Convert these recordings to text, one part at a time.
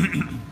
ハハハ。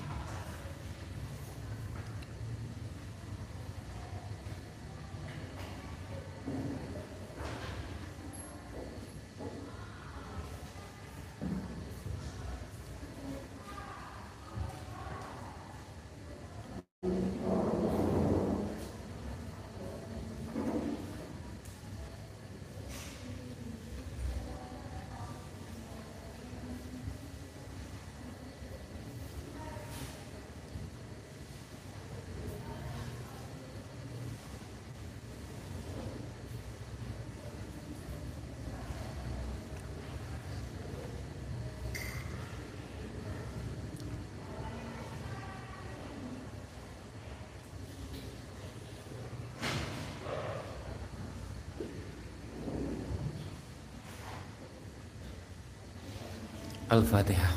الفاتحة.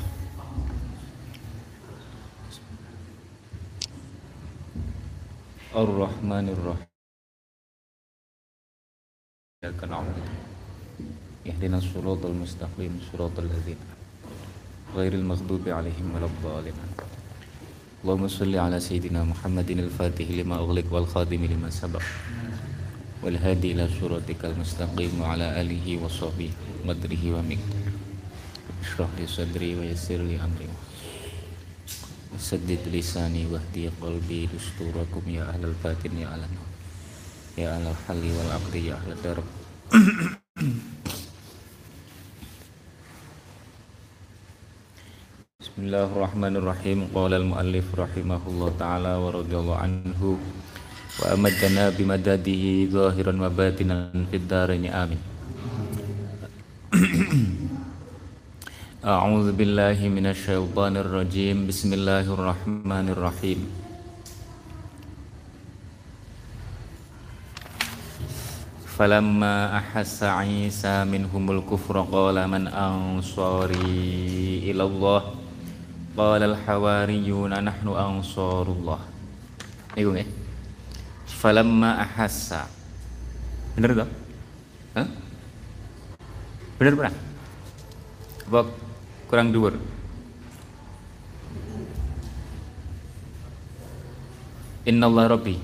الرحمن الرحيم. إياك نعبد. اهدنا الصراط المستقيم صراط الذين غير المغضوب عليهم ولا الضالين. اللهم صل على سيدنا محمد الفاتح لما أغلق والخادم لما سبق والهادي إلى صراطك المستقيم وعلى آله وصحبه قدره ومكتبه miqdar. Ishrah li sadri wa yassir li amri. Saddid lisani wahdi qalbi dusturakum ya ahlal batin ya ahlal Ya ahlal halli wal aqdi ya ahlal darab Bismillahirrahmanirrahim. Qala al-muallif rahimahullah ta'ala wa radiyallahu anhu. Wa amadana bimadadihi zahiran wa batinan fid daraini amin أعوذ بالله من الشيطان الرجيم بسم الله الرحمن الرحيم فلما أحس عيسى منهم الكفر قال من أنصاري إلى الله قال الحواريون نحن أنصار الله Iku nggih. Falamma ahassa. Bener toh? Hah? Bener pernah? Apa kurang dhuwur. Allah rabbi.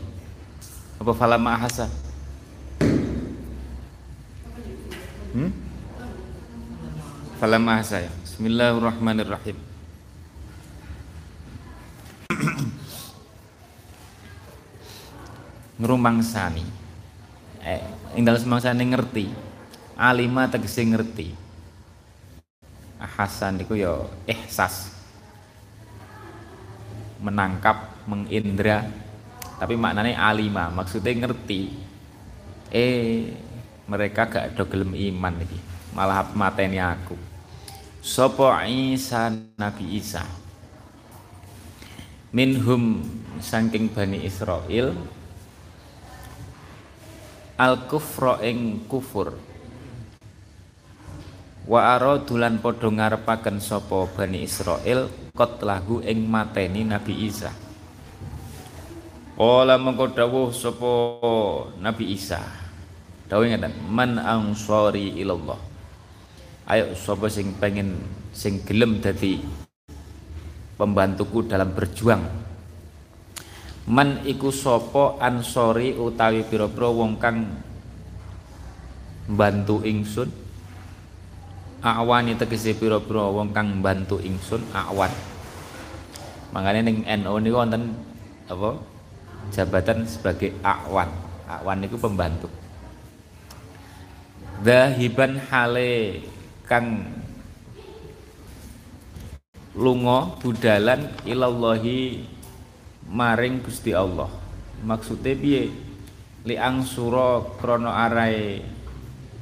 Apa falamma ahasa? Hmm? Falamma ahasa ya. Bismillahirrahmanirrahim. Ngrumangsani. Eh, dalem semangsane ngerti. Alima tegese ngerti Hasan itu ya ihsas. Menangkap mengindra tapi maknanya alima maksudnya ngerti. Eh mereka gak ada gelem iman lagi malah mateni aku. Sopo Isa Nabi Isa. Minhum saking Bani Israel al kufro ing kufur Wa aradulan padha ngarepaken sapa Bani Israel lahu ing mateni Nabi Isa. Ola mengko dawuh sapa Nabi Isa. Dawuh ngeten, "Man ansari ilallah." Ayo sapa sing pengen sing gelem dadi pembantuku dalam berjuang. Man iku sapa ansori utawi pira-pira wong kang bantu ingsun awani tegese pira-pira wong kang bantu ingsun awan. Makanya ning NU niku wonten apa jabatan sebagai awan. Awan niku pembantu. Dahiban hale kang lunga budalan ilallahi maring Gusti Allah. Maksudnya piye? Li angsura krana arai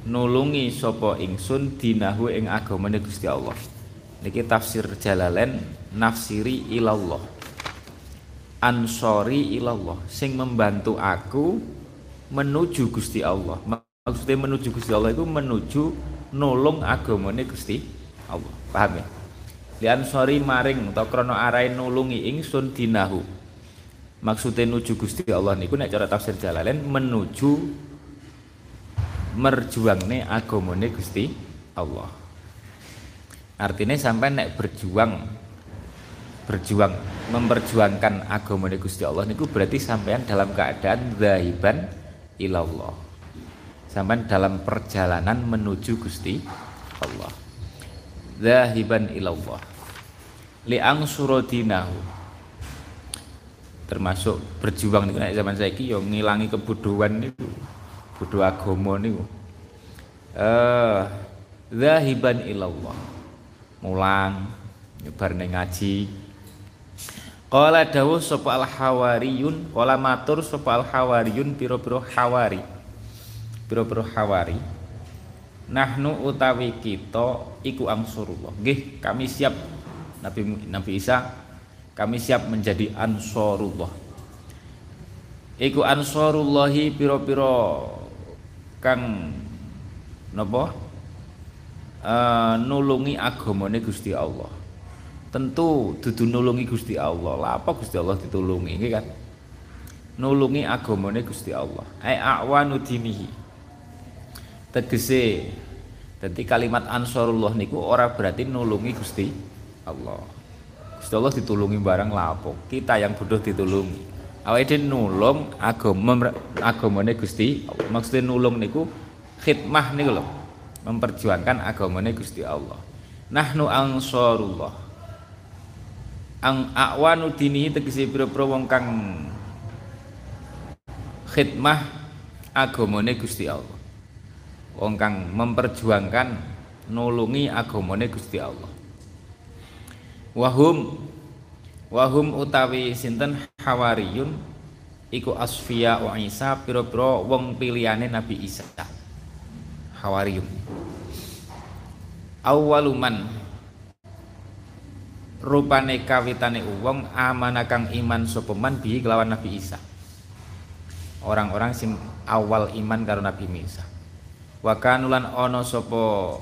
nulungi sapa ingsun dinahu ing agamane Gusti Allah. Niki tafsir Jalalain nafsiri ilallah. Ansori ilallah sing membantu aku menuju Gusti Allah. Maksudnya menuju Gusti Allah itu menuju nulung agamane Gusti Allah. Paham ya? Li ansori maring atau krana arai nulungi ingsun dinahu. Maksudnya menuju Gusti Allah niku nek cara tafsir Jalalain menuju merjuangne agamane Gusti Allah. Artinya sampai nek berjuang berjuang memperjuangkan agama Gusti Allah niku berarti sampean dalam keadaan zahiban ilallah. Sampean dalam perjalanan menuju Gusti Allah. Zahiban ilallah. Liang surodinahu termasuk berjuang niku nek zaman saiki yo ngilangi kebodohan niku bodoh agama niku eh zahiban ilallah mulang nyebar ngaji Qala dawuh sapa al hawariyun, qala matur sapa al hawariyun pira-pira hawari. Pira-pira hawari. Nahnu utawi kita iku angsurullah. Nggih, kami siap Nabi Nabi Isa kami siap menjadi ansorullah. Iku ansorullahi pira-pira kang napa? Uh, nulungi agamane Gusti Allah. Tentu dudu nulungi Gusti Allah. Lah apa Gusti Allah ditulungi ini kan? Nulungi agamane Gusti Allah. Ai a'wanu dinihi. Tegese dadi kalimat ansarullah niku ora berarti nulungi Gusti Allah. Gusti Allah ditulungi barang lah apa? Kita yang bodoh ditulungi awake nulung agama agamane Gusti maksudnya nulung niku khidmah niku lho memperjuangkan agamane Gusti Allah nahnu ansarullah ang akwanu dinihi tegese pira-pira wong kang khidmah agamane Gusti Allah. Wong kang memperjuangkan nulungi agamane Gusti Allah. Wahum wahum utawi sinten hawariyun iku asfiya wa Isa pira-pira wong pilihane Nabi Isa. Hawariyun. Awaluman rupane kawitane wong amana kang iman sapa man bi kelawan Nabi Isa. Orang-orang sing awal iman karo Nabi Isa. Wa kanulan ana sapa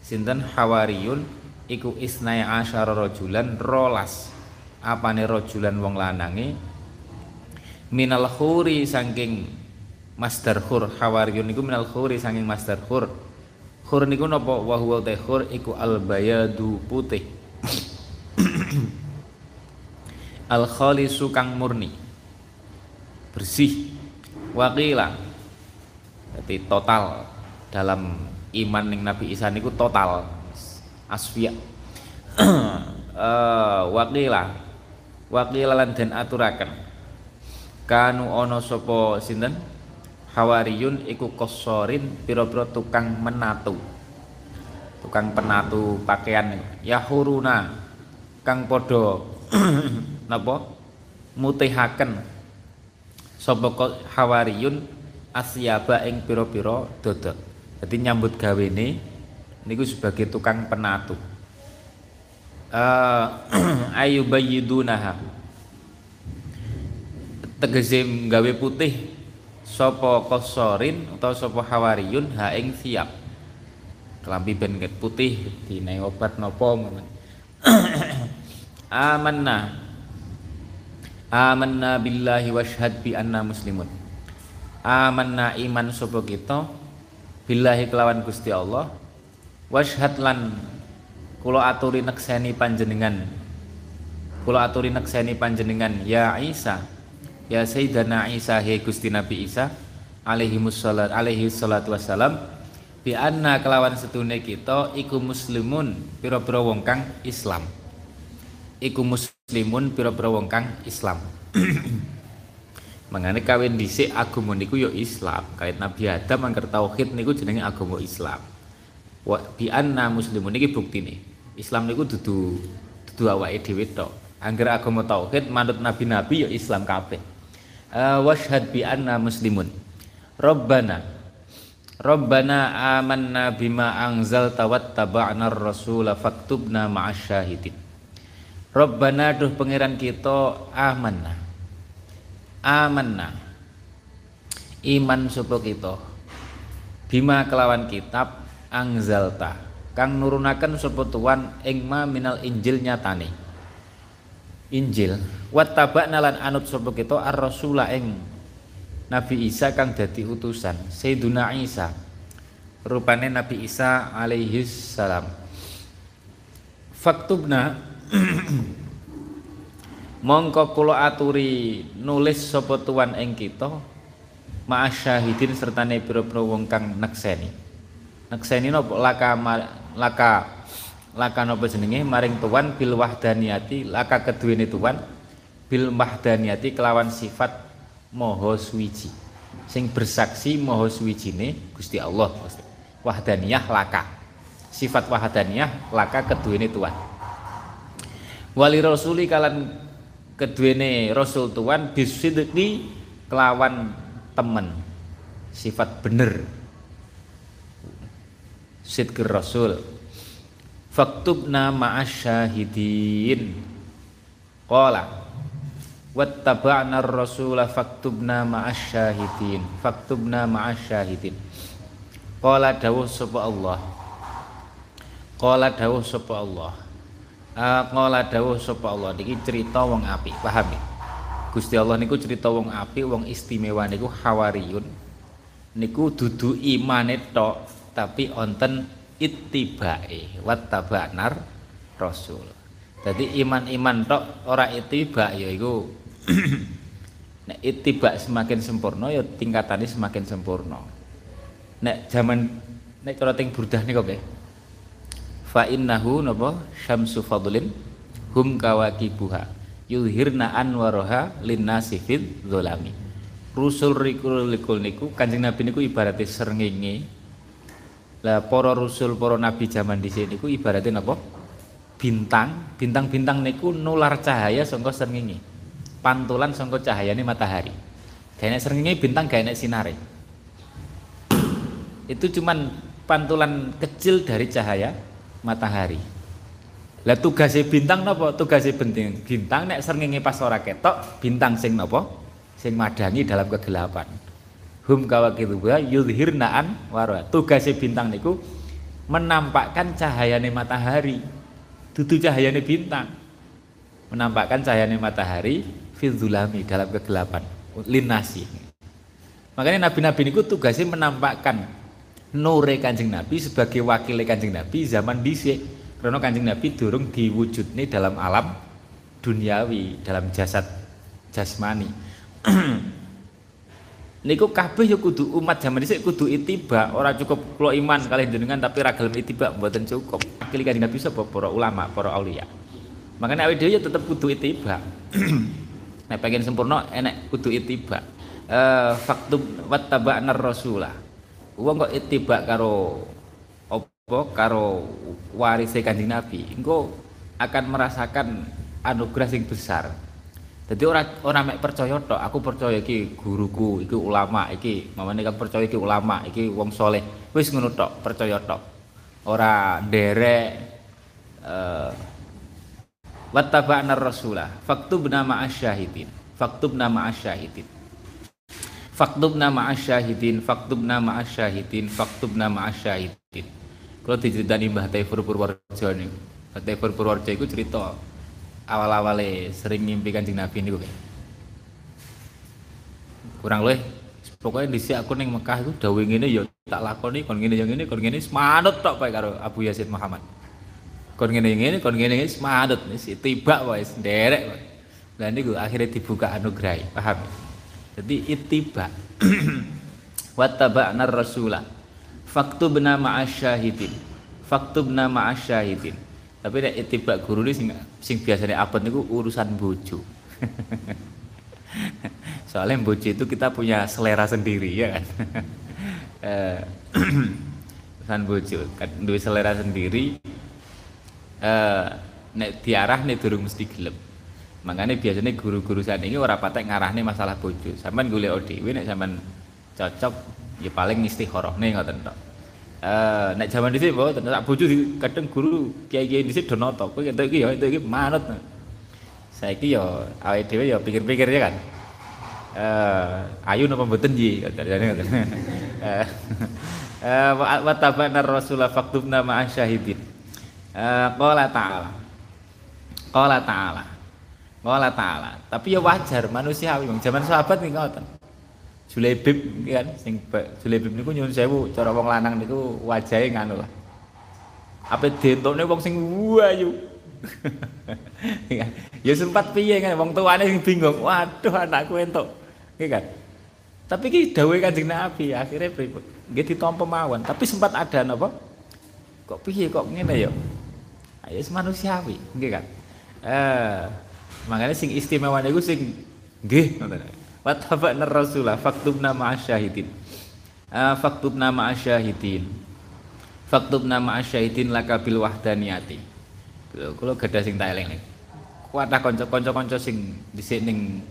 sinten Hawariyun iku isnai asyara rajulan rolas. Apane rajulan wong lanange? Minal khuri saking Master Khur Hawariyun niku minal khuri saking Master Khur. Khur niku napa? Wa huwa khur iku al bayadu putih. Al khalisu kang murni. Bersih. Wakila jadi total dalam iman ning Nabi Isa niku total. Asfiya. Uh, wakila wakila lan den aturaken. Kanu ono sopo sinten? Hawariyun iku kosorin piro-piro tukang menatu. Tukang penatu pakaian yahuruna kang podo napa? Mutihaken. Sapa hawariyun asyaba ing pira-pira dodot. Dadi nyambut gawene niku sebagai tukang penatu. Uh, ayu bayyidunaha tegese gawe putih sapa kosorin atau sapa hawariyun ha ing siap kelambi ben putih dinae obat napa ngono. Amanna. Amanna billahi washhad bi anna muslimun. Amanna iman sapa kita billahi kelawan Gusti Allah washhad lan kula aturi nekseni panjenengan kula aturi nekseni panjenengan ya Isa ya Sayyidina Isa he Gusti Nabi Isa alaihi mussallat alaihi salatu wassalam bi anna kelawan setune kita iku muslimun pira-pira wong kang Islam iku muslimun pira-pira wong kang Islam. Mangane kawin dhisik agama niku ya Islam. Kait Nabi Adam angker tauhid niku jenenge agama Islam. Wa bi anna muslimun iki buktine. Islam niku dudu dudu awake dhewe tok. Angger agama tauhid manut nabi-nabi ya Islam kabeh. Uh, washhad bi anna muslimun. Rabbana Rabbana amanna bima anzalta wattaba'na ar-rasula faktubna ma'asyahidin. Rabbana duh pangeran kita amanna. Amanna. Iman sapa kita. Bima kelawan kitab angzalta kang nurunaken sapa tuan ing ma minal injil nyatane. Injil wattaba'na lan anut sapa kita ar-rasula ing Nabi Isa kang dadi utusan Sayyiduna Isa. Rupane Nabi Isa alaihi salam. Faktubna mongko kula aturi nulis sapa tuan ing kita ma'asyahidin sertane pira-pira wong kang nekseni. Nekseni napa laka laka laka napa jenenge? Maring tuan bil wahdaniyati laka keduwene tuan bil wahdaniyati kelawan sifat maha suwiji. Sing bersaksi maha suwijine Gusti Allah. Wahdaniyah laka. Sifat wahdaniyah laka keduwene tuan. Wali rasuli kalan keduene rasul tuan bisidqi kelawan temen. Sifat bener sidqir rasul. Faktubna ma'asyahidin. Qala wattaba'na ar-rasula faktubna ma'asyahidin. Faktubna ma'asyahidin. Qala dawuh sapa Allah? Qala dawuh sapa Allah? Qala dawuh sapa Allah? Niki cerita wong apik, paham ya? Gusti Allah niku cerita wong apik, wong istimewa niku hawariyun. Niku dudu imane tok, tapi onten ittibae wattaba'nar rasul. Jadi iman-iman tok ora ittiba ya iku. Nek ittiba semakin sempurna ya tingkatannya semakin sempurna. Nek zaman nek cara ting burdah niku nggih. Fa innahu napa? Syamsu fadlin hum kawakibuha. Yuzhirna anwaraha linnasi fil dzalami rusul rikul likul niku kanjeng nabi niku ibaratnya srengenge lah para rusul para nabi zaman dhisik niku ibaratnya napa bintang bintang-bintang niku nular cahaya sangka srengenge pantulan sangka cahayane matahari gak srengenge bintang gak sinare itu cuman pantulan kecil dari cahaya matahari. Lah tugasnya bintang napa? Tugasnya bintang. Bintang nek srengenge pas ora ketok, bintang sing napa? Sing madangi dalam kegelapan. Hum kawakidhuha yudhirnaan wara. Tugasnya bintang niku menampakkan cahayane matahari. Dudu cahayane bintang. Menampakkan cahayane matahari fil dalam kegelapan. Linasi. Makanya nabi-nabi niku tugasnya menampakkan nure Kanjeng Nabi sebagai wakil Kanjeng Nabi zaman dhisik. Karena Kanjeng Nabi durung diwujudne dalam alam duniawi, dalam jasad jasmani. Niku kabeh ya kudu umat zaman dhisik kudu itiba, ora cukup kula iman kali jenengan tapi ra gelem itiba mboten cukup. Wakil Kanjeng Nabi sapa para ulama, para aulia. Makanya awake dhewe ya tetep kudu itiba. Nek pengen sempurna enek kudu itiba. Eh faktub wattaba'nar rasulah wong kok itibak karo apa karo waris Kanjeng Nabi engko akan merasakan anugerah sing besar jadi orang orang mek percaya tok aku percaya iki guruku iki ulama iki mamane kan percaya iki ulama iki wong soleh. Wis ngono tok percaya tok. Ora derek uh, wattaba'na rasulah faktubna ma'asyahidin faktubna ma'asyahidin faktub nama asyahidin faktub nama asyahidin faktub nama asyahidin kalau diceritani Mbah Taifur Purworejo nih Mbah Taifur Purworejo itu cerita awal-awalnya sering mimpi kanjeng Nabi ini kurang lebih pokoknya di sini aku neng Mekah itu dawe ngene ya tak lakoni kon ngene yang ini kon ngene semanut tok bae karo Abu Yazid Muhammad. Kon ngene ngene kon ngene ngene semanut tiba wae nderek wae lah niku akhirnya dibuka anugerah paham? Jadi ittiba wattaba'na rasulah faktubna ma'asyahidin faktubna ma'asyahidin tapi nek ittiba guru ini sing, sing biasanya abad niku urusan bojo. Soalnya bojo itu kita punya selera sendiri ya kan? Eh, urusan bojo kan? Duwe selera sendiri. Eh nek diarah nek durung mesti gelem. Makanya biasanya guru-guru saat ini orang patek ngarahnya masalah bojo. Sampean golek dhewe nek sampean cocok ya paling istikharah nih ngoten tok eh nek zaman dhisik mboten tak bojo kadang guru kiai-kiai dhisik do noto kowe entuk iki ya entuk iki manut. Saiki ya awake dhewe ya pikir-pikir ya kan? Eh ayu napa mboten ji? Katane ngoten. Eh wa tabana rasulullah faktubna ma'asyahidin eh qala ta'ala. Qala ta'ala. Allah taala. Tapi ya wajar manusiawi. Zaman sahabat nih ngoten. Julaibib kan sing Julaibib niku nyuwun sewu cara wong lanang niku wajahe nganu lah. Apa dentokne wong sing wayu. ya sempat piye kan wong tuane sing bingung. Waduh anakku entuk. Iya kan? Tapi ki dawuhe Kanjeng Nabi akhirnya pripun? Nggih ditampa mawon, tapi sempat ada napa? Kok piye kok ngene ya? Ayo manusiawi, nggih kan? Eh, makanya sing istimewa niku sing nggih ngoten. Wa tabana rasulah faktubna ma'asyahidin. Uh, faktubna ma'asyahidin. Faktubna ma'asyahidin laka bil wahdaniyati. Kalau gadah sing tak eling Kuatah konco-konco-konco sing dhisik ning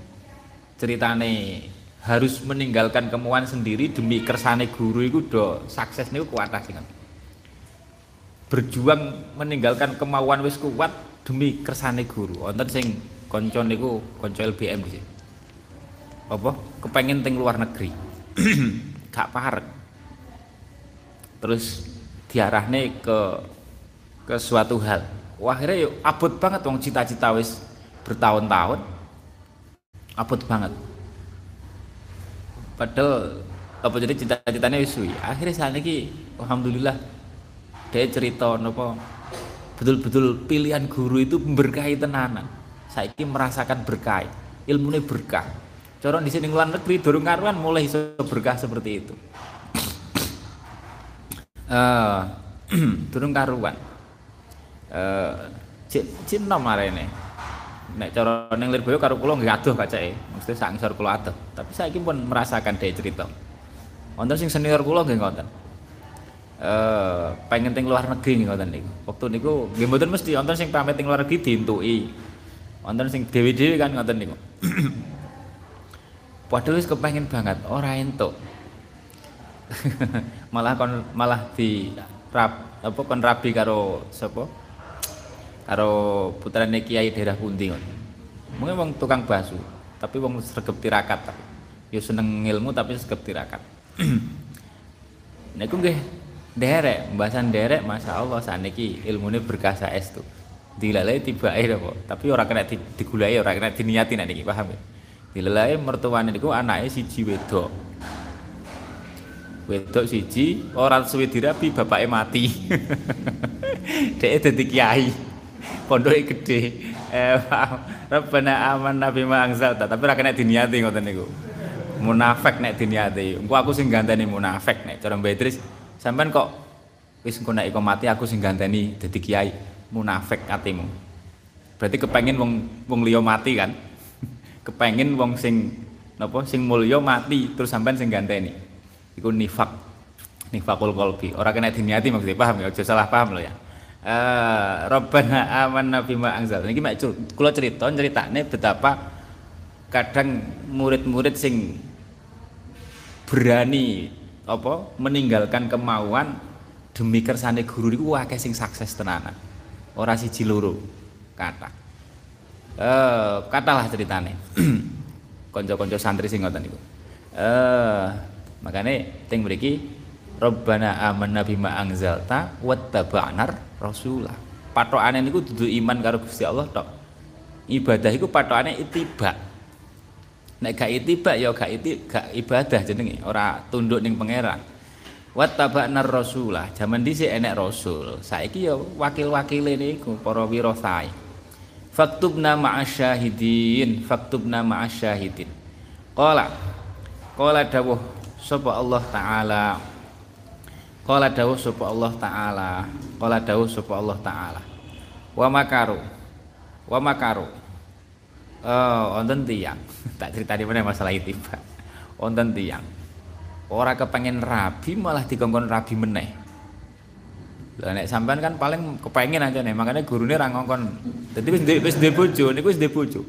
ceritane harus meninggalkan kemauan sendiri demi kersane guru itu do sukses niku kuatah sing berjuang meninggalkan kemauan wis kuat demi kersane guru wonten sing konco niku konco LBM sih apa kepengen teng luar negeri gak parek terus diarahne ke ke suatu hal Wah, akhirnya yuk abot banget wong cita-cita wis bertahun-tahun. Abot banget. Padahal apa jadi cita-citanya wis suwi. Akhirnya saat ini alhamdulillah dia cerita nopo betul-betul pilihan guru itu berkahi tenanan. Saya ini merasakan berkah, ilmunya berkah. Corong di sini luar negeri dorong karuan mulai iso berkah seperti itu. Uh, dorong karuan. Eh cik cik nom arene nek cara ning Lirboyo karo kula nggih adoh kacake. Mesti sak ngisor kula adoh. Tapi saiki pun merasakan dhek cerita wonten sing senior kula nggih ngoten. Eh pengen teng luar negeri ngoten niku. Waktu niku nggih mboten mesti. Wonten sing pamit teng luar negeri dientuki wonten sing dewi-dewi kan ngoten niku Padahal wis kepengin banget ora entuk. malah kon malah di rap apa kon rabi karo sapa karo putrane Kiai daerah pundi ngono. Mungkin wong tukang basu, tapi wong sregep tirakat tapi. Ya seneng ilmu tapi sregep tirakat. Niku nggih derek, pembahasan derek Masya Allah saniki ilmune berkah saestu. Dilalai tibake apa, tapi ora kena digulai, ora kena diniati nek paham ya. Dilalai mertuane niku anake siji wedok. Wedok siji ora suwe dirabi bapake mati. Dek dadi kiai. Pondoknya gede eh Rabbana aman nabi ma angzalta tapi ra kena diniati ngoten niku. Munafik nek diniati. Engko aku sing ganteni munafik nek cara Beatrice sampean kok wis engko nek mati aku sing ganteni dadi kiai. Munafik atimu. Berarti kepengin wong wong liya mati kan kepengin wong sing napa sing mulya mati terus sampean sing ganteni iku nifak nifakul qalbi ora kena diniati maksudnya paham ya aja salah paham loh ya uh, Rabbana amanna bima anzal. Niki mek kula cerita ceritane betapa kadang murid-murid sing berani apa meninggalkan kemauan demi kersane guru niku akeh sing sukses tenanan. Ora siji loro kata. Eh katalah ceritane. Kanca-kanca santri sing ngoten niku. Eh makane teng mriki Rabbana amanna bima anzalta wattaba'nar rasulah. Patokane niku dudu iman karo Gusti Allah tok. Ibadah iku patokane ittiba. Nek gak ittiba ya gak iti gak ibadah jenenge, ora tunduk ning pangeran. Wattaba'nar rasulah. Jaman dhisik enek rasul. Saiki ya wakil-wakile niku para wirasai. Faktubna ma'asyahidin, faktubna ma'asyahidin. Qala Qala dawuh sapa Allah taala Qala dawuh sapa Allah taala. Qala dawuh sapa Allah taala. Wa makaru. Wa makaru. Oh, wonten tiyang. tak critani meneh masalah itu, Pak. Wonten tiyang. Ora kepengen rabi malah dikongkon rabi meneh. Lah nek sampean kan paling kepengen aja nih, makanya gurune ra ngongkon. Dadi wis wis duwe bojo, niku wis duwe bojo.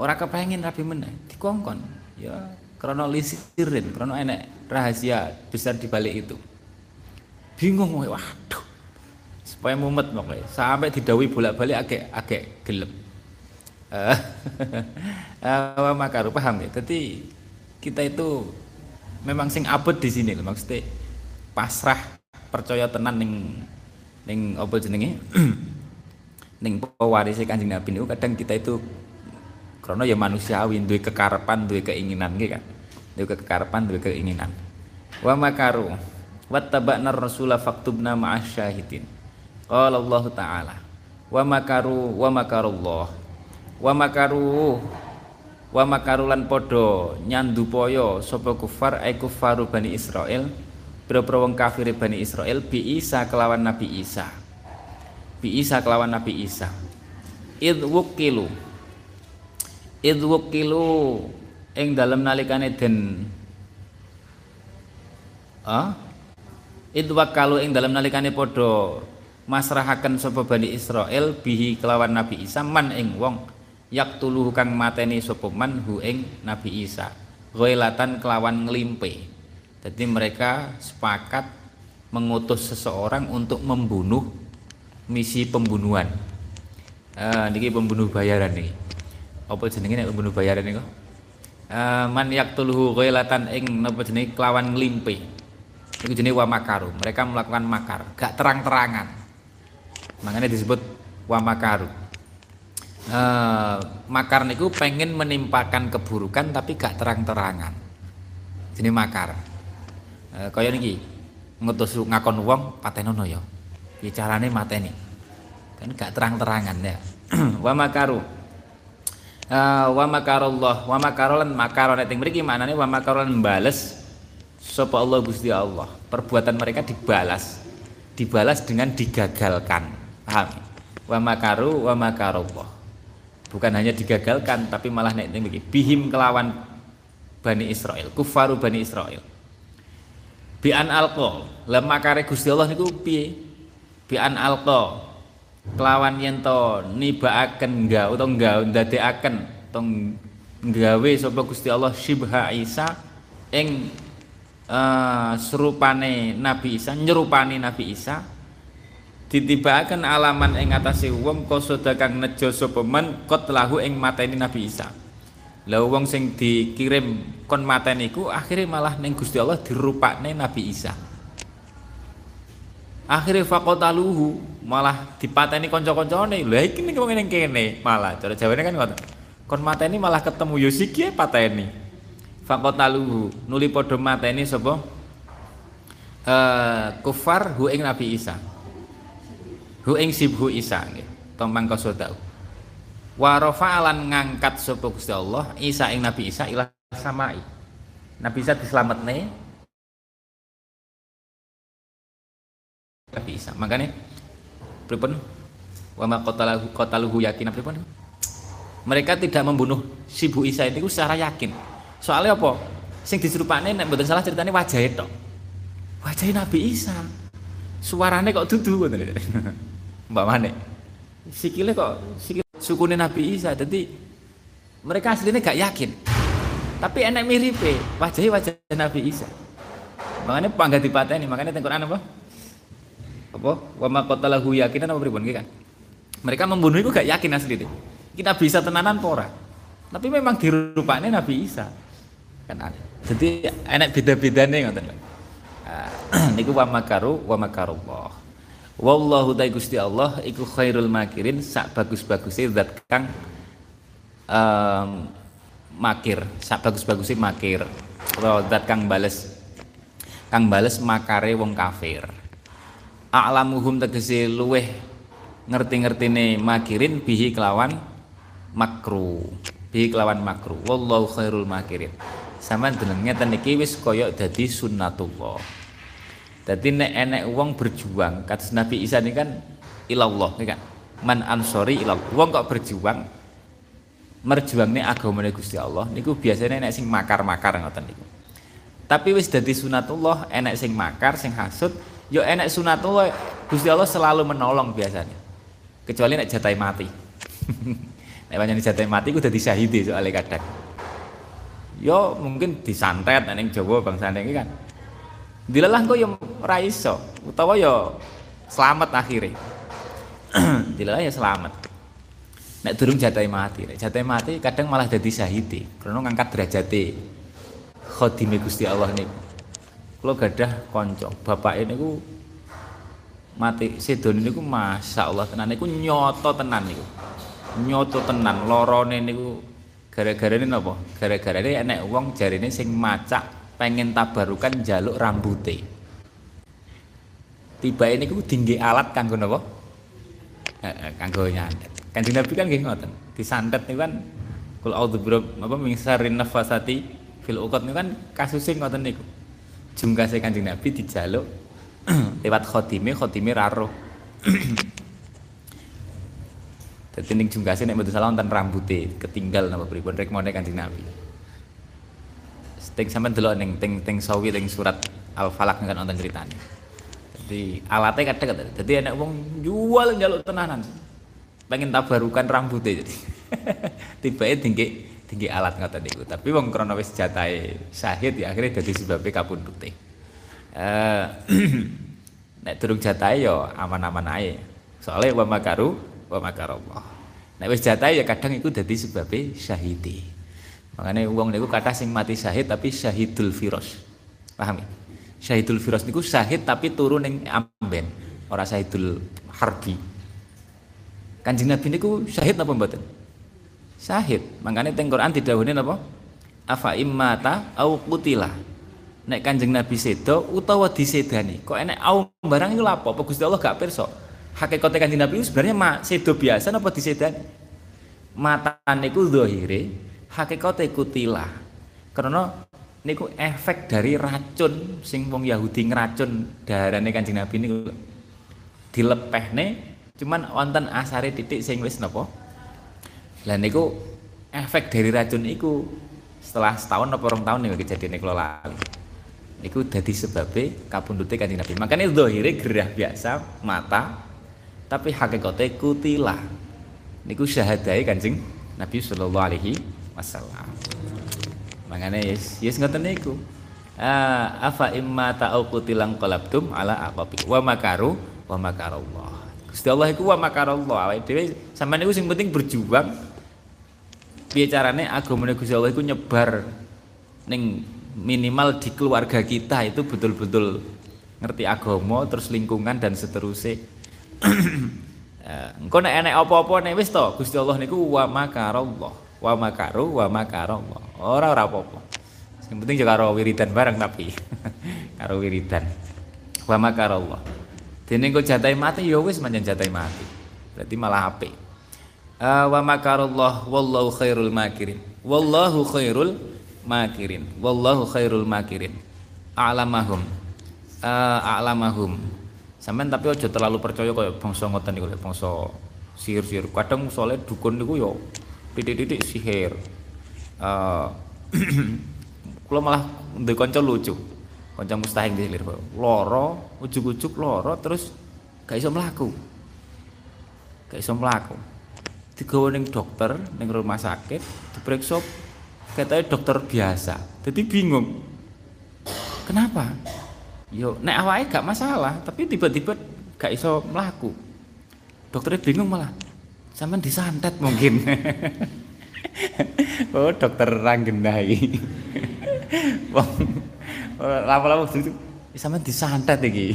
Ora kepengen rabi meneh, dikongkon. Ya krana lisirin, krana enek rahasia besar di balik itu bingung waduh supaya mumet pokoknya sampai didawi bolak-balik agak agak gelem uh, uh, makaru paham ya jadi kita itu memang sing abot di sini loh maksudnya pasrah percaya tenan ning ning apa jenenge? Ning pewaris Kanjeng Nabi niku kadang kita itu karena ya manusiawi duwe kekarepan duwe keinginan gitu kan? Duwe kekarepan duwe keinginan. Wa makaru wattaba'na rasula faktubna ma'asyahidin. Qala Allah taala wa makaru wa makarullah. Wa makaru wa makarulan podo nyandu poyo sapa kufar ay kufaru bani Israel pira-pira wong kafir bani Israel bi Isa kelawan Nabi Isa. Bi Isa kelawan Nabi Isa. Id wukilu. Id wukilu. Ing dalem nalikane den. Ah id wakalu ing dalem nalikane padha masrahaken sapa bani Israel bihi kelawan Nabi Isa man ing wong yaktuluhu kang mateni sapa man hu ing Nabi Isa. Ghailatan kelawan nglimpe jadi mereka sepakat mengutus seseorang untuk membunuh misi pembunuhan. Uh, niki pembunuh bayaran nih apa jenenge nek pembunuh bayaran niku? Uh, man yaktuluhu ghailatan ing napa jenenge? Kelawan nglimpe. Itu jenis wa makaru. Mereka melakukan makar. Gak terang-terangan. Makanya disebut wa makaru. Uh, makar niku pengen menimpakan keburukan tapi gak terang-terangan. Jadi makar uh, kaya niki ngutus ngakon wong patenono ya. Bicarane mateni. Kan gak terang-terangan ya. Wa makaru. Uh, wa makarullah. Wa makarolan makaron nek mriki maknane wa makarolan bales sapa Allah Gusti Allah. Perbuatan mereka dibalas. Dibalas dengan digagalkan. Paham? Wa makaru wa bukan hanya digagalkan tapi malah nek begini bihim kelawan Bani Israel. Kufaru Bani Israel bi an alqa. Lam makare Gusti Allah niku piye? Bi an alqa. Kelawan yen to nibaaken enggak utawa enggak ndadekaken tong nggawe sapa Gusti Allah shibha Isa ing uh, serupane Nabi Isa nyerupani Nabi Isa ditibakan alaman ing atase wong kosoda kang nejo sapa men kot lahu ing mateni Nabi Isa. Lah wong sing dikirim kon mateni iku akhirnya malah ning Gusti Allah dirupakne Nabi Isa. Akhirnya fakotaluhu malah dipateni kanca-kancane. Lah iki ning wong ning kene malah cara jawane kan ngoten. Kon mateni malah ketemu yo siki pateni. Fakotaluhu nuli padha mateni sapa? Uh, kufar hu ing Nabi Isa hu ing sibhu Isa nggih tomang kasodau wa rafa'alan ngangkat sapa Gusti Allah Isa ing Nabi Isa ila samai. Nabi Isa dislametne Nabi Isa makanya pripun? Wa ma qatalahu qataluhu yakin pripun? Mereka tidak membunuh Sibu Isa itu secara yakin. Soalnya apa? Sing diserupane nek mboten salah ceritanya wajah itu wajah Nabi Isa. Suarane kok dudu ngoten Mbak Mane. Sikile kok sikil sukune Nabi Isa. Jadi mereka aslinya gak yakin. Tapi enak mirip wajahnya wajah Nabi Isa. Makanya pangga dipateni, makanya teng Quran apa? Apa? Wa ma qatalahu yakinan apa pripun kan? Mereka membunuh itu gak yakin asli deh. Kita bisa tenanan pora. Tapi memang dirupane Nabi Isa. Kan ada. Jadi enak beda-bedane ngoten. Nah, niku wa makaru wa makarullah. Wallahu ta'ala Gusti Allah iku khairul makirin sak bagus-bagusnya zat kang um, makir, sak bagus-bagusnya makir. Atau zat kang bales kang bales makare wong kafir. A'lamuhum tegese luweh ngerti-ngertine makirin bihi kelawan makru. Bihi kelawan makru. Wallahu khairul makirin. Sama deneng ngeten iki wis kaya dadi sunnatullah. Jadi nek enek uang berjuang, kata Nabi Isa ini kan ilallah, kan? Man ansori ilallah. Uang kok berjuang, merjuang nih agama Gusti Allah. Niku biasanya enek sing makar-makar ngoten niku. Tapi wis dadi sunatullah, enek sing makar, sing hasut, yo enek sunatullah Gusti Allah selalu menolong biasanya. Kecuali nek jatai mati. nek banyak jatai mati ku dadi syahid soalnya kadang. Yo mungkin disantet ning Jawa bangsa ini kan dilelah kok yang raiso utawa ya selamat akhirnya. Dilelah ya selamat. Nek durung jatai mati nek jatai mati kadang malah jadi syahidi karena ngangkat derajate khodime Gusti Allah nih kalau gadah konco bapak ini ku mati sedon ini ku masya Allah tenan ini ku nyoto tenan nih nyoto tenan lorone ini ku gara-gara ini apa gara-gara ini enek uang jari ini sing macak pengen tabarukan jaluk rambute tiba ini ku tinggi alat kanggo Heeh, kanggo nyantet. Kanjeng Nabi kan nggih ngoten. Disantet niku kan kul a'udzu apa min syarrin nafasati fil uqad niku kan kasusé ngoten niku. Jungkase Kanjeng Nabi dijaluk lewat khotime, khotime raro. Dadi ning jungkase nek mboten salah wonten rambuté ketinggal napa pripun rek Kanjeng Nabi. Ting sampean delok ning ting ting sawi ting surat Al-Falaq kan wonten critane. Jadi alatnya kadang jadi enak wong jual jaluk tenanan. Pengen tabarukan rambutnya jadi. Tiba tinggi tinggi alat ngoten niku. Tapi wong krana wis jatahe syahid ya akhirnya dadi sebabe kapundhute. Eh nek durung jatahe ya aman-aman ae. Soalnya wa makaru wa makarallah. Nek wis jatahe ya kadang iku dadi sebabe syahidi. Makanya uang niku kata sing mati syahid tapi syahidul firos. Paham ya? Syahidul firos niku syahid tapi turun ning amben, ora syahidul harbi. Kanjeng Nabi niku syahid napa mboten? Syahid. Makanya teng Quran didhawuhi napa? Afa immata au qutila. Nek Kanjeng Nabi sedo utawa disedani. Kok enek au barang iku lapo? Apa Gusti Allah gak pirsa? Hakikate Kanjeng Nabi sebenarnya ma sedo biasa napa disedani? Matane ku zahire, hakikate kutila. Karena niku efek dari racun sing wong Yahudi ngeracun darane Kanjeng Nabi niku dilepehne cuman wonten asare titik sing wis napa? Lah niku efek dari racun iku setelah setahun apa rong tahun niku kejadian niku lali. Niku dadi sebabe kapundhute Kanjeng Nabi. Makanya zahire gerah biasa mata tapi hakikate kutilah niku syahadai Kanjeng Nabi sallallahu alaihi wasallam makanya yes yes ngoten niku. Ah, afa imma ta'au kutilang qalabtum ala aqabi. Wa makaru wa makarallah. Gusti Allah iku wa makarallah. Awake dhewe sampean niku sing penting berjuang. Piye carane? Agamane Gusti Allah iku nyebar ning minimal di keluarga kita itu betul-betul ngerti agama terus lingkungan dan seterusnya. Engko nek enek apa-apa nek wis to Gusti Allah niku wa makarallah wa makaru wa makarallah ora ora apa-apa. Sing penting juga karo wiridan bareng tapi karo wiridan. Wa makarallah dene engko jatai mati ya wis manjen jatai mati. Berarti malah apik. Uh, wa makarallah wallahu khairul makirin. Wallahu khairul makirin. Wallahu khairul makirin. A'lamahum. Uh, a'lamahum. Sampean tapi aja terlalu percaya kaya bangsa ngoten niku bangsa sihir-sihir kadang soalnya dukun niku yo titik-titik sihir. Uh, kula malah ndek kanca lucu. Kanca mustahil di loro ujuk-ujuk loro terus gak iso mlaku. Gak iso mlaku. Digawa ning dokter ning rumah sakit diperiksa katanya dokter biasa. Jadi bingung. Kenapa? Yo nek awake gak masalah tapi tiba-tiba gak iso melaku dokternya bingung malah sampean disantet mungkin. Oh dokter ranggenai. Wong lama-lama sampean disantet iki.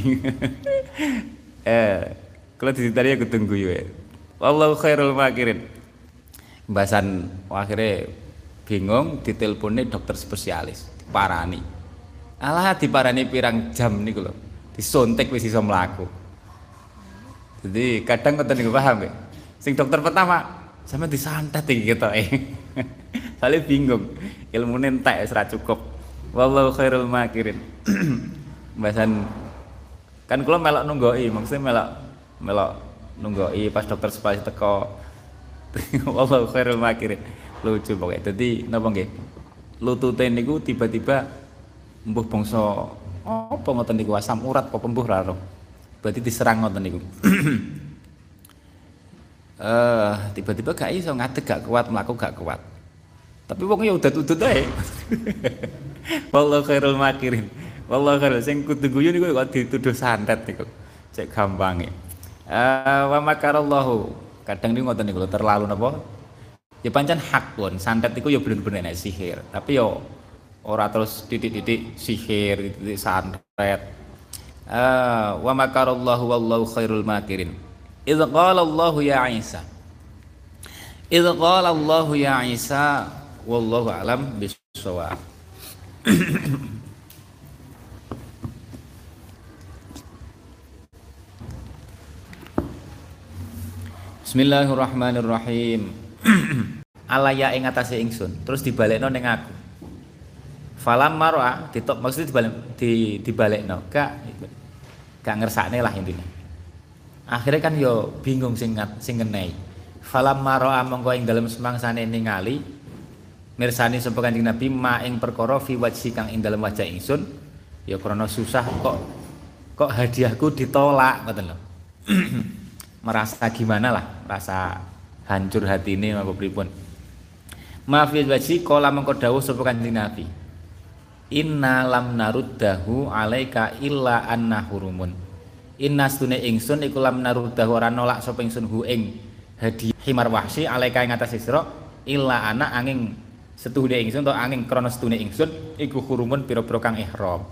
Eh kalau ditanya aku tunggu ya. Wallahu khairul makirin. Bahasan akhirnya bingung diteleponnya dokter spesialis parani alah diparani pirang jam nih lho. Disontek wis iso mlaku. Jadi kadang ngoten niku paham ya sing dokter pertama sama disantet iki gitu eh. Soalnya bingung ilmu entek wis cukup. Wallahu khairul makirin. Bahasan kan kula melok nunggoi maksudnya melok melok nunggoi pas dokter spesialis teko. Wallahu khairul makirin. Lucu pokoknya. Jadi napa nggih? Lutute niku tiba-tiba mbuh bangsa apa ngoten niku? Asam urat apa pembuh raro berarti diserang ngoten niku eh tiba-tiba gak iso ngadeg gak kuat mlaku gak kuat. Tapi wong ya udah udut ae. Wallahu khairul makirin. Wallahu khairul. Sing kudu guyu niku kok dituduh santet niku. Cek gampange eh wa makarallahu. Kadang niku ngoten niku terlalu napa? Ya pancen hak pun. Santet itu ya bener-bener nek sihir. Tapi yo ora terus titik-titik sihir titik santet. Uh, wa makarallahu. Wallahu khairul makirin idza qala Allah ya Isa idza qala Allah ya Isa wallahu alam bisawab Bismillahirrahmanirrahim. Alaya ing atase ingsun, terus dibalekno ning aku. Falam marwa ditok maksud dibalik di dibalekno. Gak gak ngersakne lah intinya. Akhirnya kan yo bingung sing sing ngenei. Falam marwa mongko ing dalem semangsane ningali mirsani sapa Kanjeng Nabi ma ing perkara fi wajhi kang ing dalem wajah ingsun ya krana susah kok kok hadiahku ditolak ngoten lho. merasa gimana lah, rasa hancur hati ini apa pripun. Maaf ya kala mengko dawuh sapa Kanjeng Nabi. Inna lam naruddahu alaika illa anna hurumun. Inna stune ingsun iku lam naruddahu ora nolak sapa ingsun hu ing hadiah himar wahsi alaika ing atas Isra illa ana angin setuhune ingsun to angin krana setune ingsun iku hurumun pira-pira kang ihram.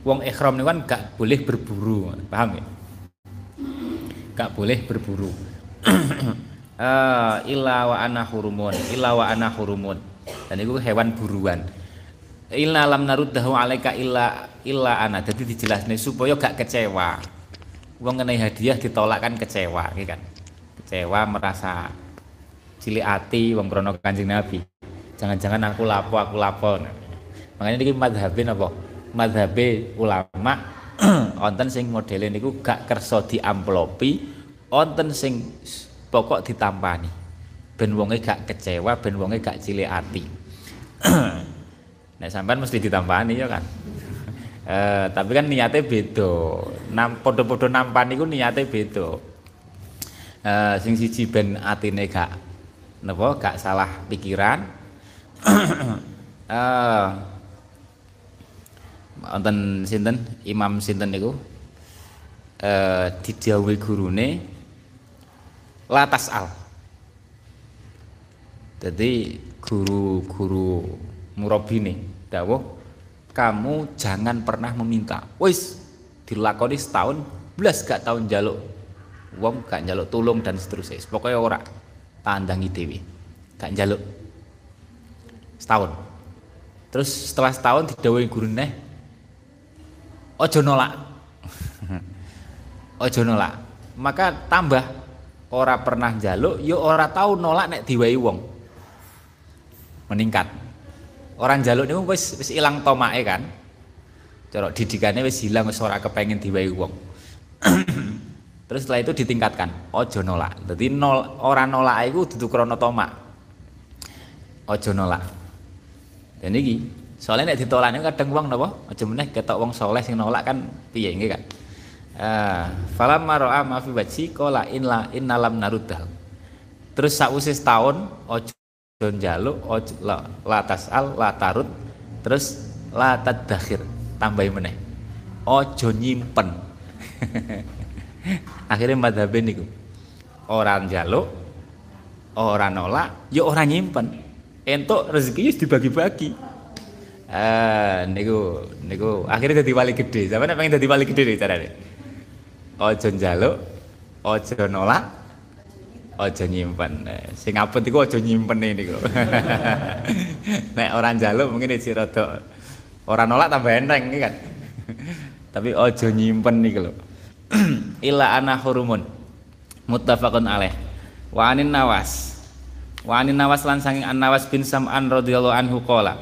Wong ihram niku kan gak boleh berburu, paham ya? gak boleh berburu. Uh, illa wa ana hurumun illa wa ana hurumun. Dan itu hewan buruan. Illa lam naruddahu alaika illa illa ana. Jadi dijelasne supaya gak kecewa wong ngenai hadiah ditolak kan kecewa gitu kan? Kecewa merasa cilik hati wong krono nabi. Jangan-jangan aku lapo aku lapo. Nah, makanya ini madhabin apa madhabe ulama wonten sing modele niku gak kersa diamplopi wonten sing pokok ditampani. Ben wonge gak kecewa ben wonge gak cilik ati. Nek sampean mesti ditampani ya kan eh, tapi kan niatnya beda. Nam podo-podo nampani ku niatnya beda. Eh, sing siji ben atine gak napa gak salah pikiran. Eh, wonten sinten? Imam sinten niku? Eh didhawuhi gurune latas al. Jadi guru-guru murabine dawuh kamu jangan pernah meminta. Wis dilakoni setahun belas gak tahun jaluk wong gak jaluk tulung dan seterusnya. Pokoknya ora tandangi dewi. Gak jaluk setahun. Terus setelah setahun didawuhi gurune ojo nolak. Ojo nolak. Maka tambah ora pernah jaluk yo ora tahu nolak nek diwai wong. Meningkat orang jaluk niku wis wis ilang tomake kan cara didikannya wis hilang wis ora kepengin diwai wong terus setelah itu ditingkatkan ojo nolak jadi nol orang nolak itu dudu krono tomak ojo nolak dan ini Soalnya nek ditolak kadang wong napa? Aja meneh ketok wong soleh sing nolak kan piye nggih kan. Ah, falam maro'a ma fi wajhi qala inna innalam naruddah. Terus sakwise setahun ojo njaluk ojo la, la tasal la tarut terus la tadakhir tambahin meneh. Ojo nyimpen. Akhirnya madhabe niku. Orang njaluk, orang nolak, ya orang nyimpen. Entuk rezeki dibagi-bagi. Ah, niku niku akhirnya jadi wali gede. Sampeyan pengen jadi wali gede carane. Ojo njaluk, ojo nolak, ojo nyimpen. Sing apet iku ojo nyimpen niku. Nek orang njaluk mungkin iki rada ora nolak tambah enteng kan. Tapi ojo nyimpen niku lho. Illa ana hurumun. Muttafaqun alaih. Wa anin nawas. Wa anin nawas lan saking an nawas bin Sam'an radhiyallahu anhu qala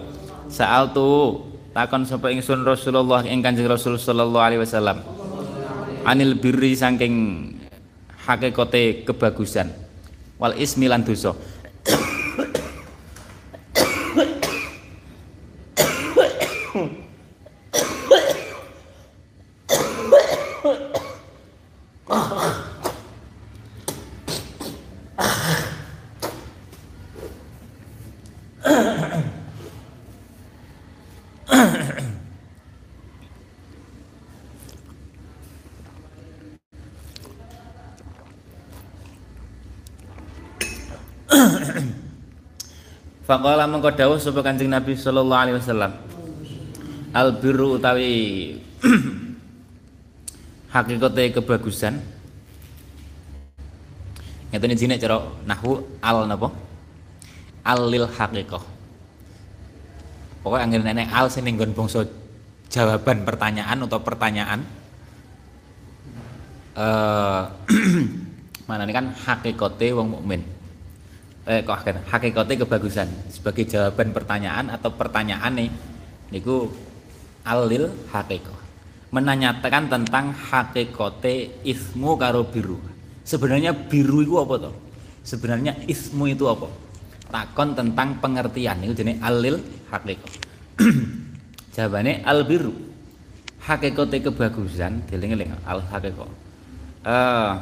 Saal tu takon sapa ingsun Rasulullah ing Kanjeng Rasul sallallahu alaihi wasallam. Anil birri saking hakikate kebagusan wal ismi lan dosa. Faqala mengko dawuh sapa Kanjeng Nabi sallallahu alaihi wasallam. Al birru utawi hakikate kebagusan. Ngeten jenenge cara nahwu al napa? Al lil haqiqah. Pokoknya angin nenek al sing nggon bangsa jawaban pertanyaan atau pertanyaan eh Mana ini kan hakikate wong mukmin. Eh kok hakikate kebagusan. Sebagai jawaban pertanyaan atau pertanyaan nih niku alil hakiko menanyakan tentang hakikate ismu karo biru. Sebenarnya biru itu apa toh sebenarnya ismu itu apa? Takon tentang pengertian itu jenis alil hakiko jawabannya al biru. Hakikate kebagusan dieling-eling al hakiko uh,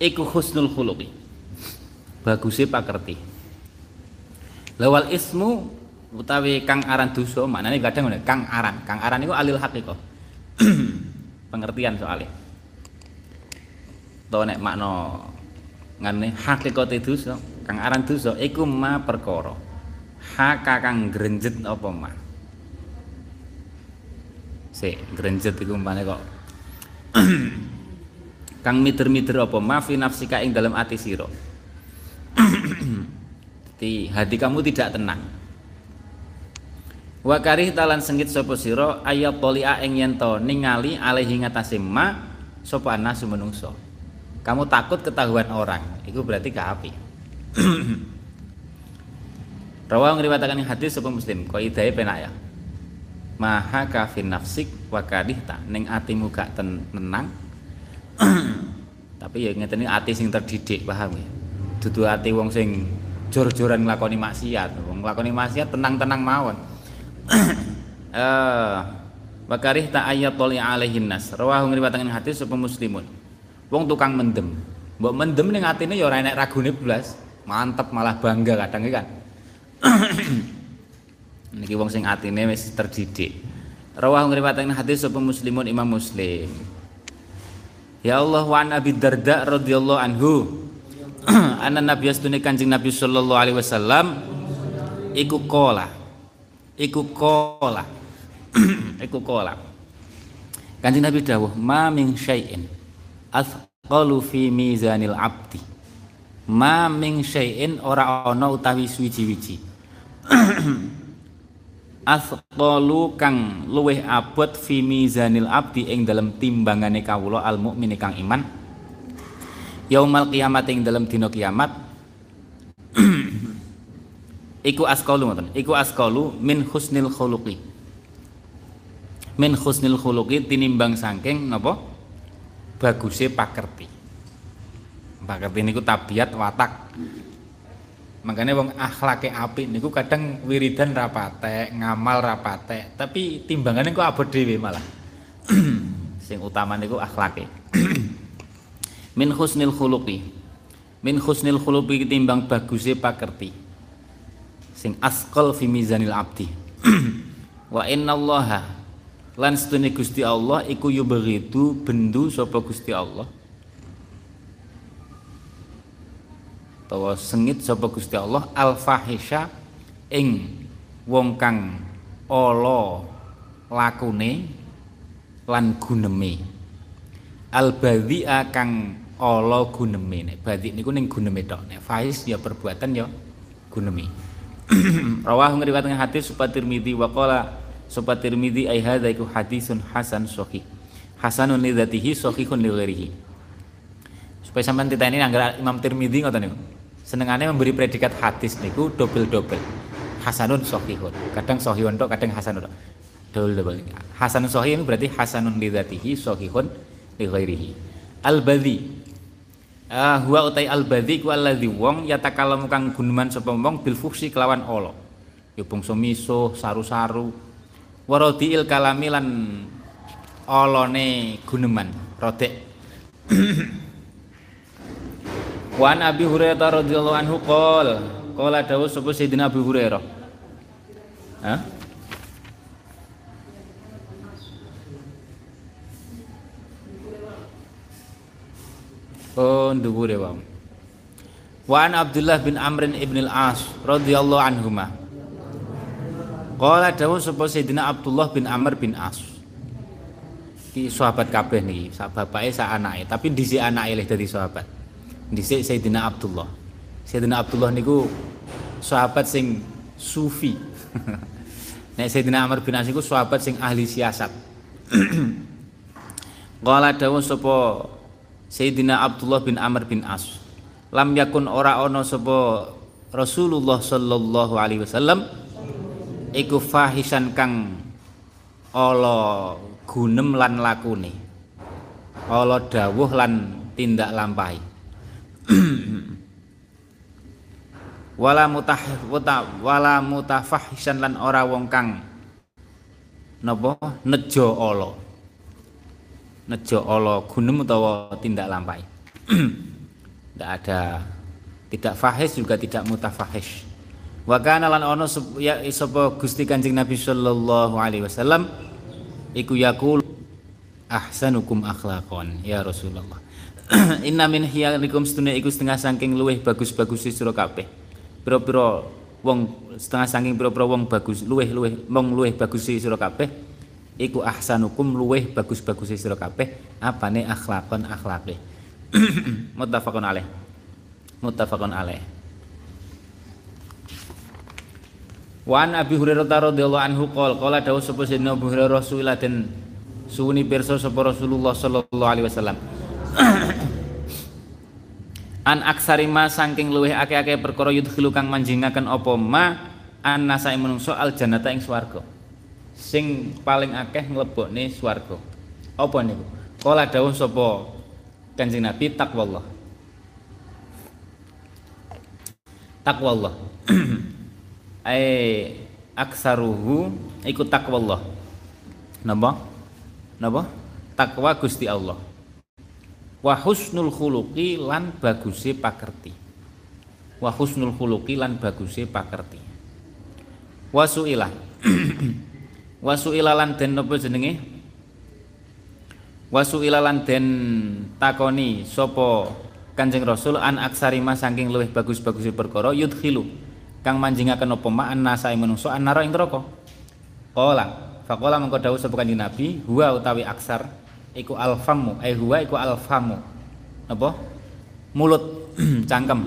iku husnul khuluqi. Bagusnya pakerti. Lawal ismu utawi kang aran dosa maknane kadang ngene kang aran. Kang aran itu alil haqiqah pengertian soalnya. To nek makna ngene hakikate dosa kang aran dosa iku ma perkara. Haka kang grenjet apa ma? Se grenjet iku umpane kok kang miter-miter apa ma fi nafsika ing dalam ati sira hati kamu tidak tenang Wa karih talan sengit sapa sira ayat tolia ing yen to ningali alaihi ngatasé ma sapa anasu menungso. Kamu takut ketahuan orang, itu berarti gak api. Rawang ngriwatakan hadis sapa Muslim, kaidahe penak ya. Maha kafin nafsik wa karihta ning atimu gak tenang. Tapi ya ngeten ati sing terdidik, paham ya. Dudu ati wong sing jor-joran nglakoni maksiat. Wong nglakoni maksiat tenang-tenang mawon eh Bakarih tak ayat toli alaihin nas. Rawahu ngriwataken hadis sapa muslimun. Wong tukang mendem. Mbok mendem ning atine ya ora enek ragune blas. Mantep malah bangga kadang kan. Niki wong sing atine wis terdidik. Rawahu ngriwataken hadis sapa muslimun Imam Muslim. Ya Allah wa an Abi Darda radhiyallahu anhu. Anna Nabi astune Kanjeng Nabi sallallahu alaihi wasallam iku qala. Iku kola iku kola kanjeng Nabi dawuh ma min syai'in athqalu fi mizanil abdi. Ma min syai'in ora ana utawi suwiji-wiji athqalu kang luweh abot fi mizanil abdi ing dalam timbangane kawula al mukmin kang iman. Yaumal kiamat ing dalam dina kiamat. Iku askalu ngoten. Iku askalu min husnil khuluqi. Min husnil khuluqi tinimbang saking napa? Baguse pakerti. Pakerti niku tabiat watak makanya wong akhlake apik niku kadang wiridan rapate ngamal rapate tapi timbangannya kok abot dhewe malah. Sing utama niku akhlake. Min husnil khuluqi. Min husnil khuluqi timbang baguse pakerti. Sing asqal fi mizanil abdi. Wa innallaha lan setune Gusti Allah iku yubghidu bendu sapa Gusti Allah utawa sengit sapa Gusti Allah al fahisha ing wong kang ala lakune lan guneme al badhi'a kang ala guneme nek badhi niku ning guneme tok nek fahis ya perbuatan ya guneme Rawah ngriwayatkan hadis supaya Tirmidzi wa qala supaya Tirmidzi ai hadza iku hadisun hasan sahih. Hasanun li dzatihi sahihun li ghairihi. Supaya sampean ini anggar Imam Tirmidzi ngoten niku. Senengane memberi predikat hadis niku double-double. Hasanun sahihun. Kadang sahihun tok, kadang hasanun tok. Double-double. Hasanun sahih berarti hasanun li dzatihi sahihun li ghairihi. Al-Badhi Ah huwa utai al badhi ku alladzi wong yatakalamu kang guneman sapa wong bil fuhsi kelawan ala. Ya bangsa misuh, saru-saru. Waradiil kalami lan olone guneman, rodek. Wan Abi Hurairah radhiyallahu anhu qol, qala dawuh sapa Sayyidina Abi Hurairah. Hah? Oh dhuwure wae. Wa an Abdullah bin Amr ibn al-As radhiyallahu anhuma. Qala dawu sapa Sayyidina Abdullah bin Amr bin As. Ki sahabat kabeh niki, sak bapake sak anake, tapi dhisik anake le dadi sahabat. Dhisik Sayyidina Abdullah. Sayyidina Abdullah niku sahabat sing sufi. Nek Sayyidina Amr bin As niku sahabat sing ahli siasat. Qala dawu sapa Sayyidina Abdullah bin Amr bin As. Lam yakun ora ana sapa Rasulullah sallallahu alaihi wasallam iku fahisan kang ala gunem lan lakune. Ala dawuh lan tindak lampahi. wala mutah wala mutafahisan lan ora wong kang napa nejo ala. Nejo Allah gunem utawa tindak lampai tidak ada tidak fahish juga tidak mutafahish. Wa kana lan ono ya sapa Gusti Kanjeng Nabi sallallahu alaihi wasallam iku yaqul ahsanukum akhlaqan ya Rasulullah inna min hiyarikum sedune iku setengah saking luweh bagus-bagus sira kabeh. Pira-pira wong setengah saking pira-pira wong bagus luweh-luweh wong luweh bagus sira kabeh iku ahsanukum luweh bagus-bagus sira kabeh apane akhlakon akhlake muttafaqun alaih. Muttafaqun alaih. Wan Abi Hurairah radhiyallahu anhu qol qala dawuh sapa sayyidina Abu Hurairah Rasulullah den suwuni pirsa sapa Rasulullah sallallahu alaihi wasallam An aksarima saking luweh akeh-akeh perkara yudkhilu kang manjingaken apa ma an nasai menungso al jannata ing swarga sing paling akeh nglebokne swarga. Apa niku? Kala dawuh sapa Kanjeng Nabi takwallah. Takwallah. Ai aksaruhu iku takwallah. Napa? Napa? Takwa Gusti Allah. Wa husnul khuluqi lan baguse pakerti. Wa husnul khuluqi lan baguse pakerti. Wasuilah. wasu ilalan den napa jenenge wasu ilalan den takoni sapa Kanjeng Rasul an aksarima saking luwih bagus-bagus perkara yudkhilu kang manjingaken apa ma annasa ing manungsa annara ing neraka qala faqala mengko dawuh sapa Kanjeng Nabi huwa utawi aksar iku alfamu. Eh huwa iku alfamu. Apa? Mulut. Cangkem.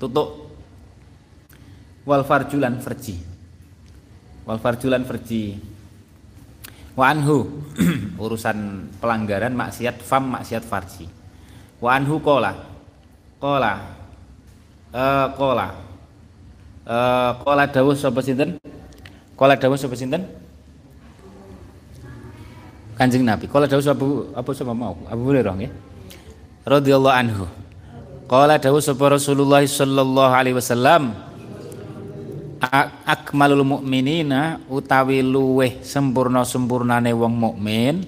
Tutuk. Wal farjulan farji. Wal farjulan farji. Wa anhu. Urusan pelanggaran maksiat fam maksiat farji. Wa anhu kola kola kola uh, kola dawuh sapa sinten? Kola dawuh sapa sinten Kanjeng Nabi. Kola dawuh sapa apa sapa mau? Abu Hurairah nggih. Radhiyallahu anhu. Kola dawuh sapa Rasulullah sallallahu alaihi wasallam akmalul mukminina utawi luweh sempurna-sempurnane wong mukmin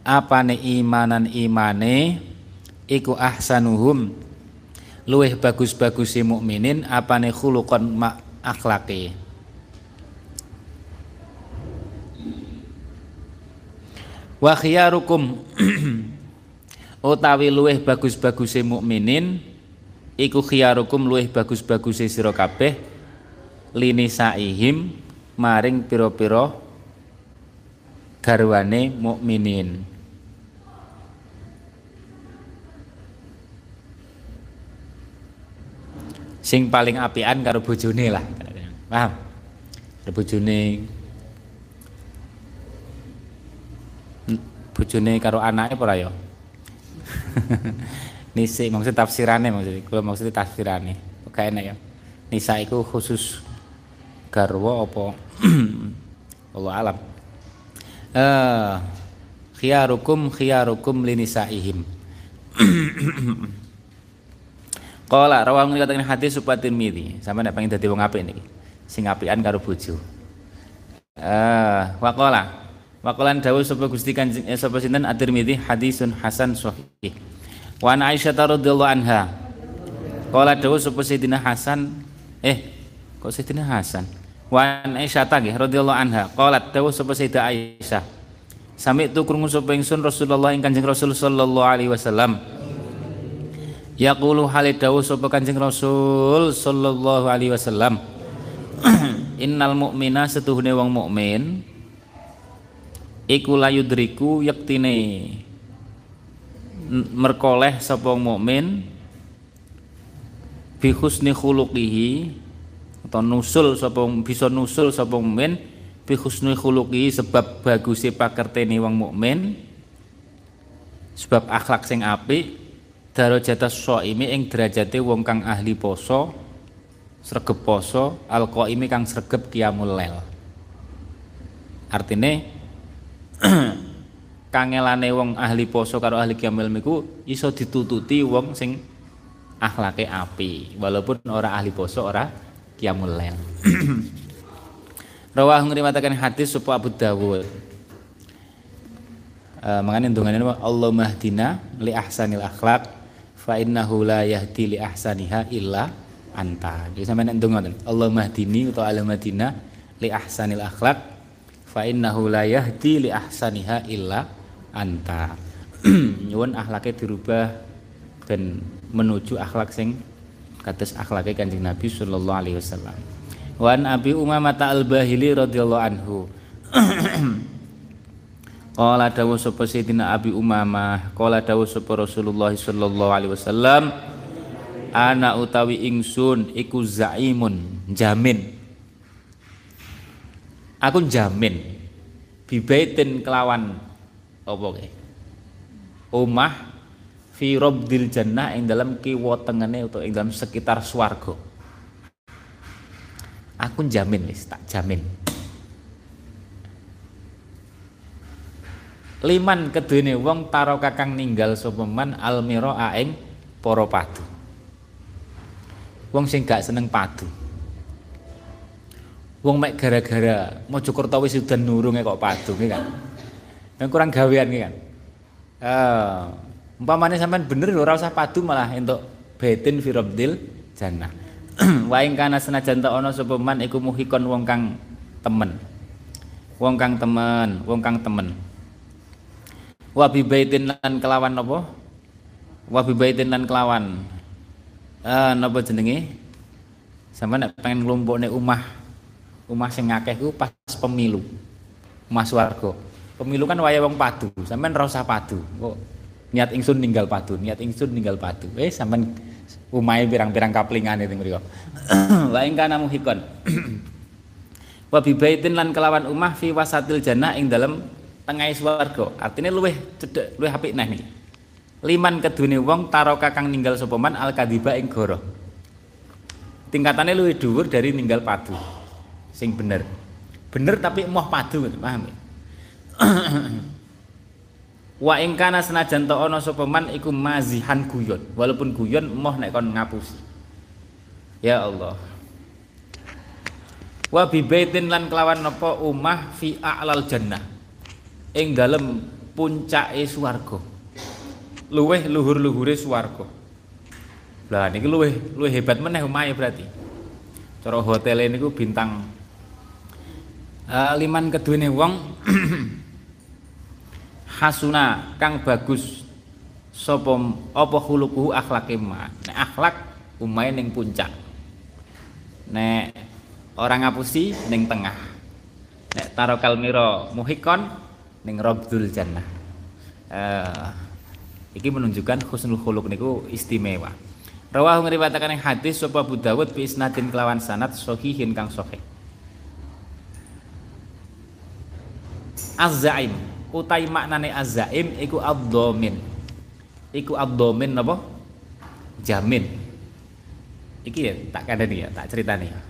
apane imanan imane iku ahsanuhum. Luweh bagus-bagusi mukminin apane khuluqan mak akhlake wa khiyarukum utawi luweh bagus-bagusi mukminin iku khiyarukum luweh bagus-bagusi sira kabeh lini saihim maring piro-piro garwane mukminin. Sing paling apian karo bojone lah paham? Karo bojone bojone karo anake apa ya? Nisi maksud tafsirane maksud kula maksud tafsirane. Kok enak ya. Nisa iku khusus garwa apa? Allah alam. Uh, khiyarukum khiyarukum linisaihim Qala rawang ngatakan hadis supaya Tirmidzi. Sampe nek pengen dadi wong apik niki. Sing apian karo bojo. Eh wa qala dawuh sapa Gusti Kanjeng eh, sapa sinten? At-Tirmidzi hadisun hasan sahih. Wa an Aisyah radhiyallahu anha. Qala dawuh sapa Sayyidina Hasan? Eh kok Sayyidina Hasan? Wan Aisyah nggih radhiyallahu anha. Qalat dawu sapa Sayyidah Aisyah. Sami tu krungu sapa ingsun Rasulullah ing Kanjeng Rasul sallallahu alaihi wasallam. Yaqulu halid dawu sapa Kanjeng Rasul sallallahu alaihi wasallam. Innal mu'mina setuhune wong mukmin iku layudriku yektine. Merkoleh sapa wong mukmin bi husni khuluqihi atau nusul sapa bisa nusul sapa mukmin bi husnul khuluqi sebab baguse pakertene wong mukmin sebab akhlak sing apik darajata shaimi ing derajate wong kang ahli poso sregep poso alqaimi kang sregep qiyamul lail artine kangelane wong ahli poso karo ahli qiyamul miku iso ditututi wong sing akhlake api. Walaupun ora ahli poso ora qiyamul lail Rawah ngriwataken hadis sapa Abu Dawud. Uh, mangane ndongane Allah mahdina li ahsanil akhlaq fa innahu la yahdi li ahsaniha illa anta. Jadi sampeyan ndonga Allah mahdini utawa Allah mahdina li ahsanil akhlaq fa innahu la yahdi li ahsaniha illa anta. Nyuwun akhlaknya dirubah dan menuju akhlak sing kados akhlaknya Kanjeng Nabi sallallahu alaihi wasallam. Wan Abi Umamah Al-Bahili radhiyallahu anhu. Qala dawuh sapa Sayyidina Abi Umamah, qala dawuh sapa Rasulullah sallallahu alaihi wasallam, ana utawi ingsun iku zaimun, jamin. Aku jamin bibaitin kelawan apa ke? Omah fi rabdil jannah ing dalam kiwa tengene utawa ing dalam sekitar swarga. Aku jamin wis, tak jamin. liman kedune wong taro kakang ninggal sapa man almira para padu wong sing gak seneng padu wong mek gara-gara Mojokerto wis udan nurunge kok padu nggih kan? Yang kurang gawean nggih kan? Eh umpamane sampean bener ora usah padu malah entuk betin firabdil jannah. Wa ing kana senajan ta ana sapa man iku muhikon wong kang temen. Wong kang temen wong kang temen. Wa baitin lan kelawan apa wa baitin lan kelawan. Eh napa jenenge? Sama nek pengen nglumpukne umah umah sing akeh ku pas pemilu. Umah swarga. Pemilu kan waya wong padu. Sampean ora usah padu. Kok niat ingsun ninggal padu niat ingsun ninggal padu. Eh sampean umahe pirang-pirang kaplingan itu mriko wa ing kana muhikon. Wa baitin lan kelawan umah fi wasatil jannah ing dalem tengah swarga. Artinya luweh cedek luweh apik neh nih liman kedune wong taro kakang ninggal sopaman al kadiba ing goro. Tingkatannya luwih dhuwur dari ninggal padu sing bener. Bener tapi moh padu paham wa ing kana senajan to ana sapa man iku mazihan guyon. Walaupun guyon moh nek kon ngapusi. Ya Allah. Wa bibaitin lan kelawan napa umah fi a'lal jannah. Ing dalem puncake swarga. Luweh luhur-luhure swarga. Lah niki luweh luweh hebat meneh omahe berarti. Cara hotel niku bintang uh, liman keduene wong hasuna kang bagus sapa apa khuluquhu akhlake ma. Nek akhlak umahe ning puncak. Nek orang ngapusi ning tengah. Nek taro kalmiro muhikon ning Rabdul Jannah. Uh, iki menunjukkan husnul khuluq niku istimewa. Rawahu ngriwayataken hadis sapa Abu Dawud bi isnadin kelawan sanad sahihin kang sahih. Az-zaim utai maknane az-zaim iku abdomin. Iku abdomin napa? Jamin. Iki ya tak kandhani ya, tak critani ya.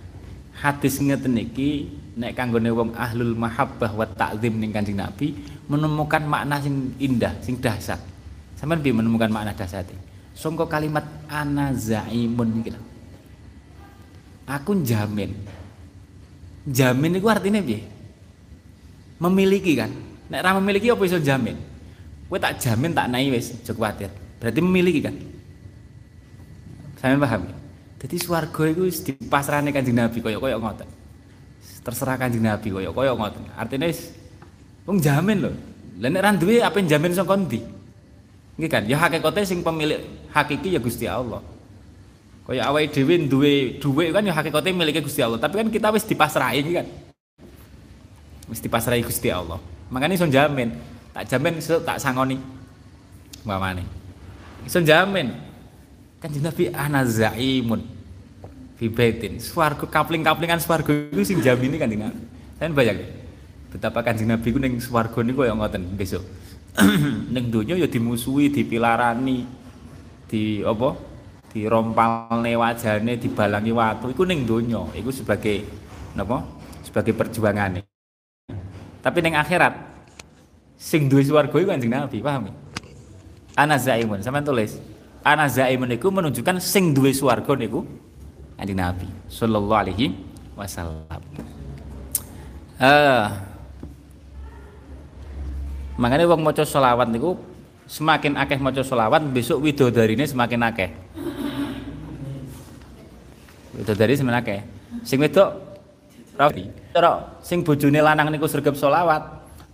Hadis ngeten iki nek kanggone wong ahlul mahabbah wa ta'zim ning Kanjeng Nabi menemukan makna sing indah, sing dahsyat. Sampeyan piye menemukan makna dahsyat? Sangka kalimat ana zaimun iki Aku jamin. Jamin itu artinya piye? Memiliki kan. Nek ra memiliki apa iso jamin? Kowe tak jamin tak nai wis, aja kuwatir. Berarti memiliki kan. Sampeyan paham? Jadi swarga wis dipasrahne Kanjeng Nabi kaya-kaya ngoten terserah kanjeng Nabi koyo koyo ngoten. Artinya wong jamin lho. Lah nek ra duwe apa jamin saka ndi? Nggih kan, ya hakikate sing pemilik hakiki ya Gusti Allah. Kaya awake dhewe duwe dhuwit kan ya hakikate milike Gusti Allah, tapi kan kita wis dipasrahi kan. Wis dipasrahi Gusti Allah. Makanya iso jamin, tak jamin iso tak sangoni. Mamane. Iso jamin. Kanjeng Nabi ana zaimun fi baitin. Swarga kapling-kaplingan swarga iku sing jamini kan dengan. Sampeyan bayang betapa Kanjeng Nabi ku ning swarga niku kaya ngoten besok. ning donya ya dimusuhi, dipilarani, di apa? Dirompalne wajane, dibalangi watu. Iku ning donya, iku sebagai napa? Sebagai perjuangane. Tapi ning akhirat sing duwe swarga iku Kanjeng Nabi, paham? Ana zaimun, sampean tulis. Ana zaimun iku menunjukkan sing duwe swarga niku Kanjeng Nabi sallallahu alaihi wasallam. Uh, Makanya wong maca selawat niku semakin akeh maca selawat besok widodarine semakin akeh. Widodari semakin akeh. Sing wedok Cara sing bojone lanang niku sregep selawat.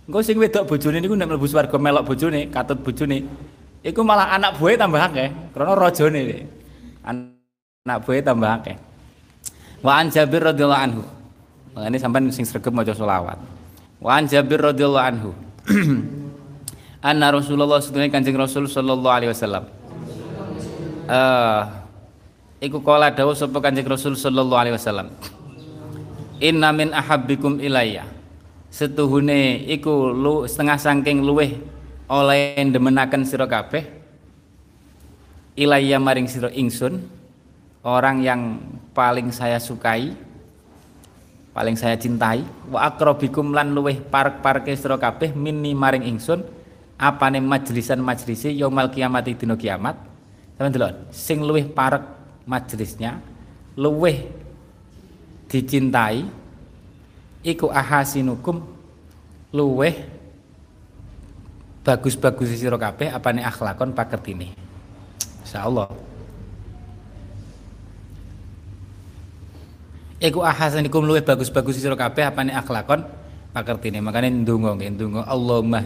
Engko sing wedok bojone niku nek mlebu swarga melok bojone, katut bojone. Iku malah anak buah tambah akeh krana rajane. Anak buah tambah akeh. Wa an Jabir radhiyallahu anhu. Makane sampean sing sregep maca selawat. Wa an Jabir radhiyallahu anhu. Anna Rasulullah sedune Kanjeng Rasul sallallahu alaihi wasallam. Eh uh, iku kala dawuh sapa Kanjeng Rasul sallallahu alaihi wasallam. Inna min ahabbikum ilayya. Setuhune iku lu setengah saking luweh oleh demenaken sira kabeh. Ilayya maring sira ingsun orang yang paling saya sukai paling saya cintai. Wa akrabikum lan luweh parek-pareke sira kabeh minni maring ingsun apane majlisan majlisi yaumal kiamat dina kiamat. Sampeyan delok sing luweh parek majlisnya luweh dicintai iku ahasinukum luweh bagus-bagus sira kabeh apane akhlakon pakertine insyaallah Iku ahasanikum luwih bagus-bagus sira kabeh apane akhlakon pakertine. Makane ndonga nggih ndonga Allahumma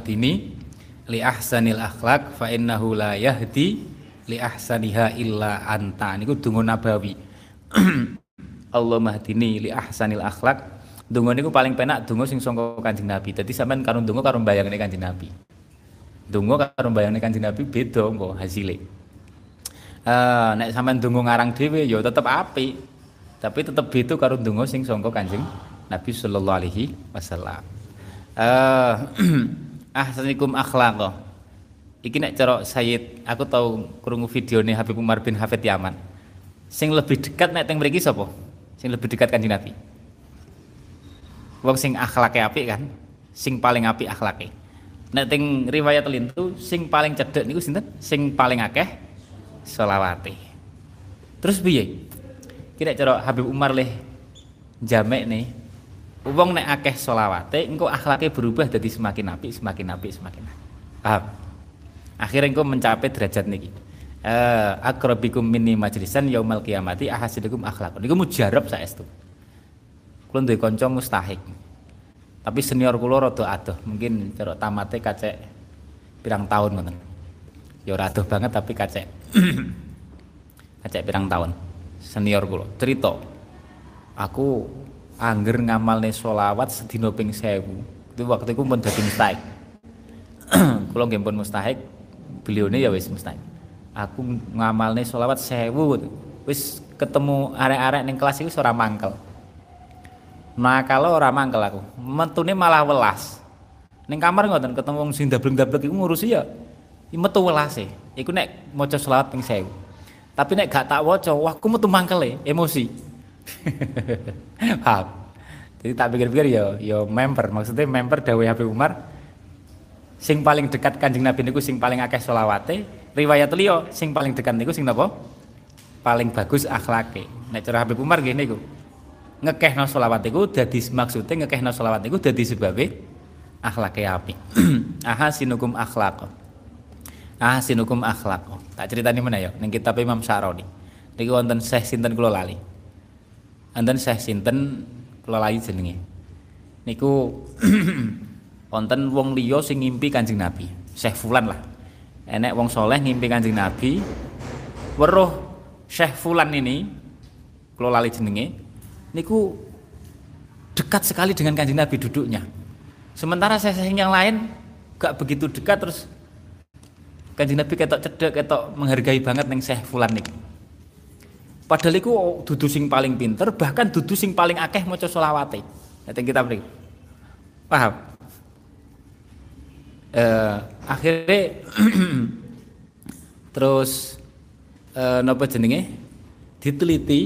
li ahsanil akhlak fa innahu la yahdi li ahsaniha illa anta. Niku donga nabawi. Allahumma hdini li ahsanil akhlak. Donga niku paling penak donga sing saka Kanjeng Nabi. Dadi sampean karo donga karo bayangne Kanjeng Nabi. Donga karo bayangne Kanjeng Nabi beda engko hasile. Uh, nek sampean donga ngarang dhewe ya tetep apik tapi tetap itu karo donga sing sangka Kanjeng Nabi sallallahu alaihi wasallam. Eh ahsanikum akhlaq. Iki nek cara Sayyid aku tahu krungu videone Habib Umar bin Hafid Yaman. Sing lebih dekat nek teng mriki sapa? Sing lebih dekat Kanjeng Nabi. Wong sing akhlake apik kan? Sing paling apik akhlake. Nek teng riwayat lintu sing paling cedek niku sinten? Sing paling akeh selawate. Terus piye? kira cara Habib Umar leh jamek nih wong nek akeh solawate engko akhlaknya berubah jadi semakin api semakin api semakin api paham akhirnya engko mencapai derajat niki eh akrabikum minni majlisan yaumal kiamati ahasidukum akhlakun niku mujarab saestu. Kula duwe kanca mustahik. Tapi senior kula rada adoh. Mungkin cara tamate kacek pirang tahun ngoten. Ya ora banget tapi kacek. Kacek pirang tahun. Senior kula cerita. Aku angger ngamalne solawat sedina ping 1000 itu waktu itu pun dadi mustahik. Kula nggih pun mustahik. Belione ya wis mustahik aku ngamalne solawat 1000 wis ketemu arek-arek ning kelas iku ora mangkel. Nah kalau ora mangkel aku metune malah welas. Ning kamar ngoten ketemu wong sing dablek-dablek iku ngurusi ya metu welase. Iku nek maca selawat ping 1000 tapi nek gak tak waca, wah aku metu mangkele, emosi. Paham? Jadi tak pikir-pikir ya, ya member, maksudnya member Dawe Habib Umar sing paling dekat Kanjeng Nabi niku sing paling akeh selawate, riwayat liya sing paling dekat niku sing napa? Paling bagus akhlake. Nek cara Habib Umar gini niku. Ngekehno selawat iku dadi maksudnya ngekehno selawat iku dadi sebabe akhlake. Aha sinukum akhlaq. Ah sinukum akhlak. Oh, tak ceritani mana ya ning kitab Imam Syaroni. Niki wonten Syekh sinten kula lali. Wonten Syekh sinten kula lali jenenge. Niku wonten wong liya sing ngimpi Kanjeng Nabi. Syekh Fulan lah. Enek wong soleh ngimpi Kanjeng Nabi. Weruh Syekh Fulan ini kula lali jenenge niku dekat sekali dengan Kanjeng Nabi duduknya. Sementara saya yang lain gak begitu dekat terus Kanjeng Nabi ketok cedek, ketok menghargai banget neng Syekh Fulan niki. Padahal iku dudu sing paling pinter, bahkan dudu sing paling akeh maca selawate. Nek kita mriki. Paham? Eh, akhirnya terus eh, napa jenenge? Diteliti.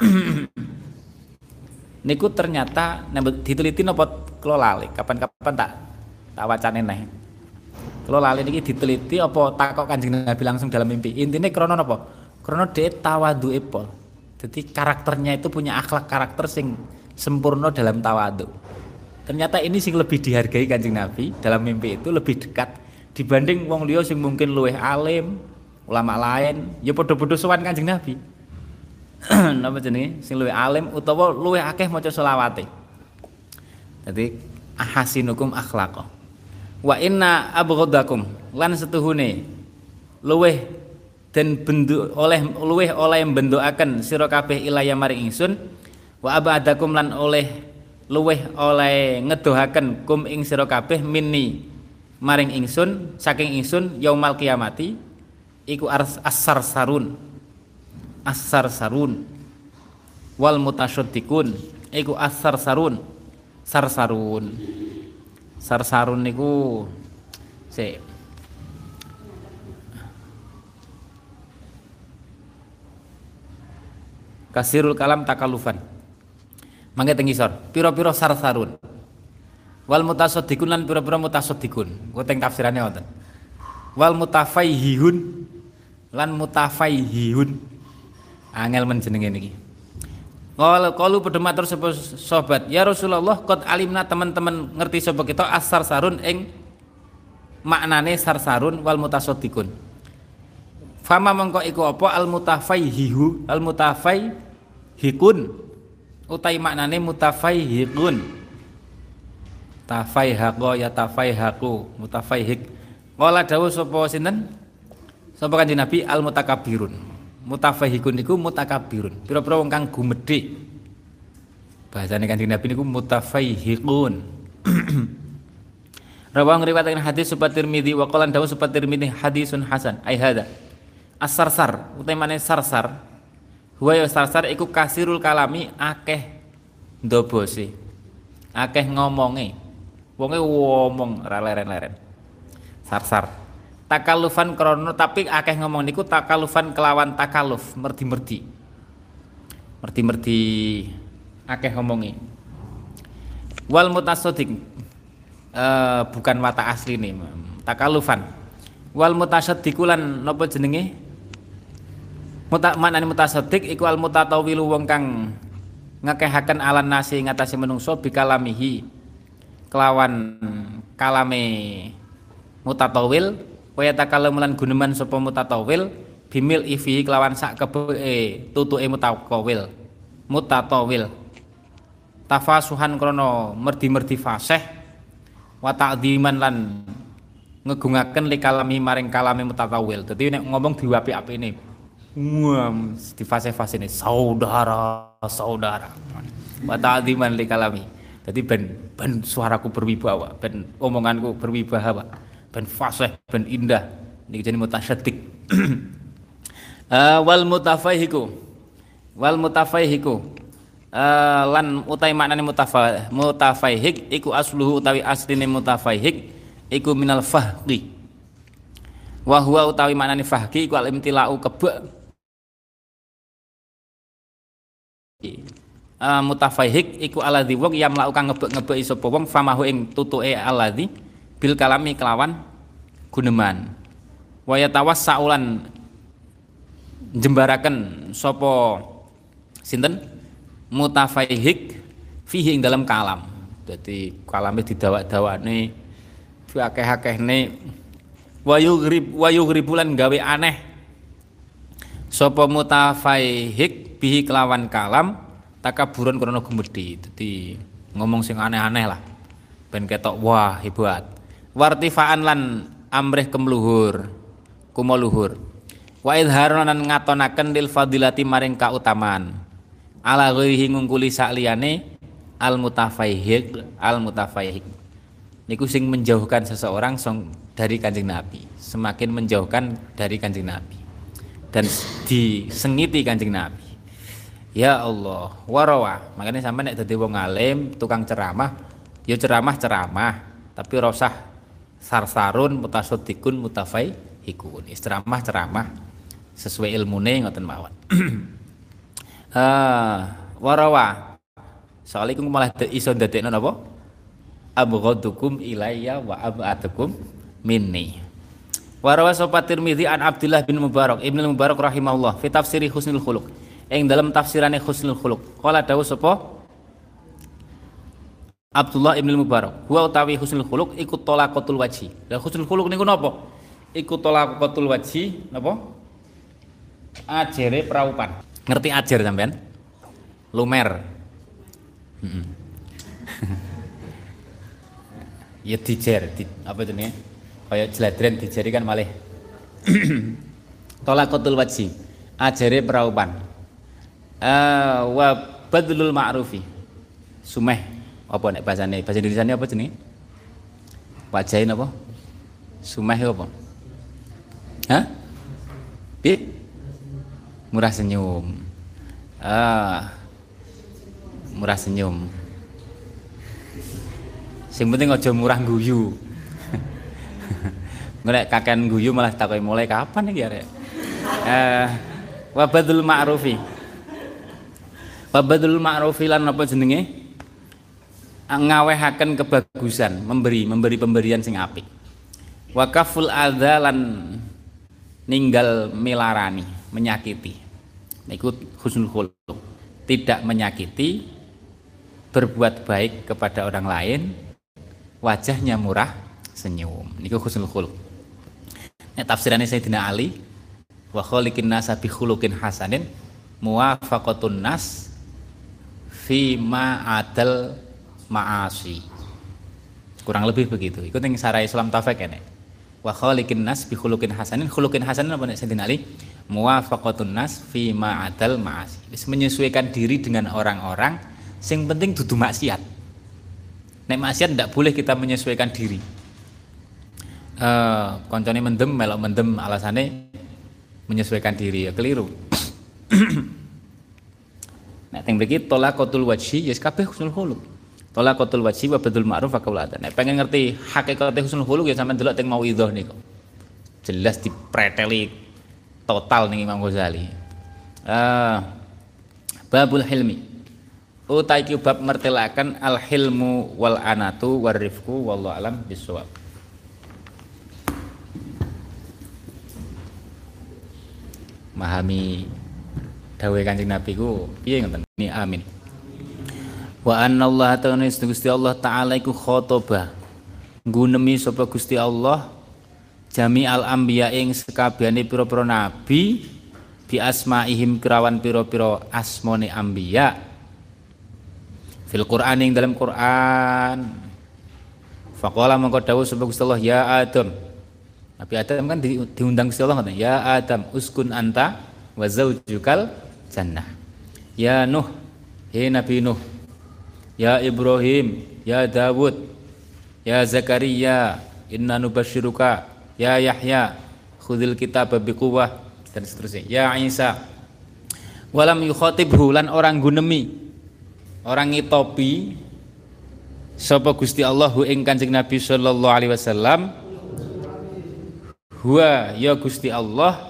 Niku ternyata diteliti napa kula lali. Kapan-kapan tak tak wacane neh. Kula lali niki diteliti apa takok Kanjeng Nabi langsung dalam mimpi? Intine krana napa krana dhek tawadhuke pol. Jadi karakternya itu punya akhlak karakter sing sempurna dalam tawadu ternyata ini sing lebih dihargai Kanjeng Nabi dalam mimpi itu lebih dekat dibanding wong liya sing mungkin luweh alim ulama lain ya padha-padha sowan Kanjeng Nabi napa jenenge sing luwih alim utawa luwih akeh maca selawate. Dadi ahasinukum akhlaq. Wa inna abghadakum lan setuhune luwih dan bendu oleh luwih oleh bendoaken sira kabeh ilaya maring ingsun wa abadakum lan oleh luwih oleh ngedohaken kum ing sira kabeh minni. Maring ingsun saking ingsun yaumal kiamati iku asar sarun asar sarun wal mutasyaddiqun. Iku asar sarun sar sarun sar sarun niku se kasirul kalam takalufan mangke teng isor pira-pira sar sarun wal mutasaddiqun lan pira-pira mutasaddiqun. Ku teng tafsirane wonten. Wal mutafaihihun lan mutafaihihun. Angel men jenenge niki. Kalau kalu padha matur sahabat, ya Rasulullah qad alimna teman-teman ngerti sapa kita asar sarun ing maknane sarsarun wal mutasaddiqun. Fama mengko iku apa? Al mutafaihihu al mutafaihikun utai maknane mutafaihikun. Tafaihaqa ya tafaihaku mutafaihik. Kala dawuh sapa sinten? Sapa kanjeng Nabi? Al mutakabbirun mutafahikun niku mutakabirun. Pira-pira wong kang gumedhe bahasane kanjeng Nabi niku mutafahikun Rawang riwayatkan hadis supat Tirmidzi wa qala dawu supat Tirmidzi hadisun hasan. Ai hada as-sarsar utamane sarsar huwa ya sarsar iku kasirul kalami akeh ndobose akeh ngomonge wonge ngomong ra leren-leren. Sarsar. Takalufan krono tapi akeh ngomong niku takalufan kelawan takaluf merdi-merdi. Merdi-merdi akeh ngomongi. Wal mutasodik uh, bukan mata asli nih takalufan. Wal mutasaddiqulan napa jenenge muta manane mutasaddiq iku al mutatawilu wong kang ngakehaken alan nasi ngatasi menungso bikalamihi. Kelawan kalame mutatawil wa yatakallamu lan guneman sapa mutatawil bimil ifi kelawan sak kebeke tutuke mutatawil mutatawil. Tafasuhan krono merdi-merdi fasih wa ta'dziman lan ngegungaken li kalami maring kalami mutatawil. Dadi nek ngomong diwapi-apine wah di fase-fase ini saudara saudara. Wa ta'dziman li kalami. Jadi ben ben suaraku berwibawa ben omonganku berwibawa ben fasih ben indah. Niki jenenge mutasyaddiq. Uh, wal mutafaihiku. Wal mutafaihiku. Uh, lan utai maknane mutafa mutafaihik iku asluhu utawi asline mutafaihik iku minal fahqi. Wa huwa utawi maknane fahqi iku al imtila'u kebek uh, mutafaihik iku aladzi wong yang melakukan ngebek-ngebeki sapa wong famahu ing tutuke aladzi bil kalami kelawan guneman. Wa saulan jembaraken sapa sinten? Mutafaihik fihi ing dalam kalam. Dadi kalame didawak-dawane akeh-akehne wa yughrib wa yughribulan gawe aneh. Sapa mutafaihik bihi kelawan kalam takaburan krana gumedhi dadi ngomong sing aneh-aneh lah. Ben ketok wah hebat. Wartifaan lan amrih kemluhur kumoluhur wa idharon lan ngatonaken lil fadilati maring kautamaan. Ala ghairihi ngungkuli sakliyane al mutafaihik al mutafaihik niku sing menjauhkan seseorang song dari kanjeng Nabi. Semakin menjauhkan dari kanjeng Nabi. Dan disengiti kanjeng Nabi ya Allah warawa makanya sampai nek dadi wong alim tukang ceramah ya ceramah ceramah tapi rosah sarsarun mutasaddiqun mutafaihikun ceramah ceramah sesuai ilmune ngoten mawon. Uh, warawa soal iku malah iso ndadekno napa? Abghadukum ilayya wa ab'atukum minni. Warawa sapa Tirmidzi an Abdullah bin Mubarak Ibnu Mubarak rahimahullah fi tafsiri husnul khuluq ing dalam tafsirane husnul khuluq. Qala dawuh sapa? Abdullah ibn Mubarak. Huwa utawi husnul khuluq iku talaqatul waji lha husnul khuluq niku napa? Iku talaqatul waji napa? Ajere praupan. Ngerti ajer sampean? Lumer. Ya dijer di, apa jenenge? Kaya jladren dijeri kan malih. Talaqatul waji ajere praupan uh, wa badlul ma'rufi. Sumeh. Apa nek bahasane? Bahasa Indonesia apa jenenge? Wajahin apa? Sumeh apa? Hah? Bi? murah senyum. Ah. Murah senyum. Sing penting aja murah guyu nek kakean guyu malah takoki mulai kapan iki arek? Eh wabadul ma'rufi wabadul ma'rufi lan apa jenenge ngawehaken kebagusan, memberi memberi pemberian sing apik. Wakaful adzalan ninggal melarani, menyakiti. Ikut husnul khuluq. Tidak menyakiti, berbuat baik kepada orang lain, wajahnya murah, senyum. Niku husnul khuluq. Nek tafsirannya Sayyidina Ali, wa khaliqin nasa bi khuluqin hasanin muwafaqatun nas fi ma adal ma'asi. Kurang lebih begitu. Ikut yang sarai Islam tafek ini. Wa khaliqin nas bi khuluqin hasanin. Khuluqin hasanin apa nek Sayyidina Ali? Muwafaqatun nas fi ma'adal ma'asi. Menyesuaikan diri dengan orang-orang sing penting dudu maksiat. Nek maksiat tidak boleh kita menyesuaikan diri. Uh, koncone mendem melok mendem alasannya menyesuaikan diri ya keliru. Nek teng mriki tolaqatul wajhi ya kabeh husnul khuluq kotul wajib wa badul ma'ruf wa qauladan. Nek pengen ngerti hakikat husnul khuluq ya sampean delok teng mauidhah niku. Jelas dipreteli total ning Imam Ghazali. Uh, babul hilmi. Utai ki bab mertelakan al hilmu wal anatu war rifku wallahu alam bisawab. Mahami dawuh Kanjeng Nabi ku piye ngoten? Ni amin. Wa anna Allah ta'ala Gusti Allah taala iku khotoba gunemi sapa Gusti Allah jami al anbiya ing sekabehane pira-pira nabi bi asmaihim kerawan pira-pira asmone anbiya. Fil Qur'an ing dalam Qur'an. Faqala mongko dawuh sapa Gusti Allah ya Adam. Nabi Adam kan diundang Gusti Allah ya Adam uskun anta wa zaujukal jannah ya Nuh he Nabi Nuh Ya Ibrahim, Ya Dawud, Ya Zakaria, inna nubashiruka, Ya Yahya, khudil kitab biquwah dan seterusnya. Ya Isa. Walam yukhatibhu lan orang gunemi. Orang ngitopi sapa Gusti Allah hu ing Kanjeng Nabi sallallahu alaihi wasallam huwa ya Gusti Allah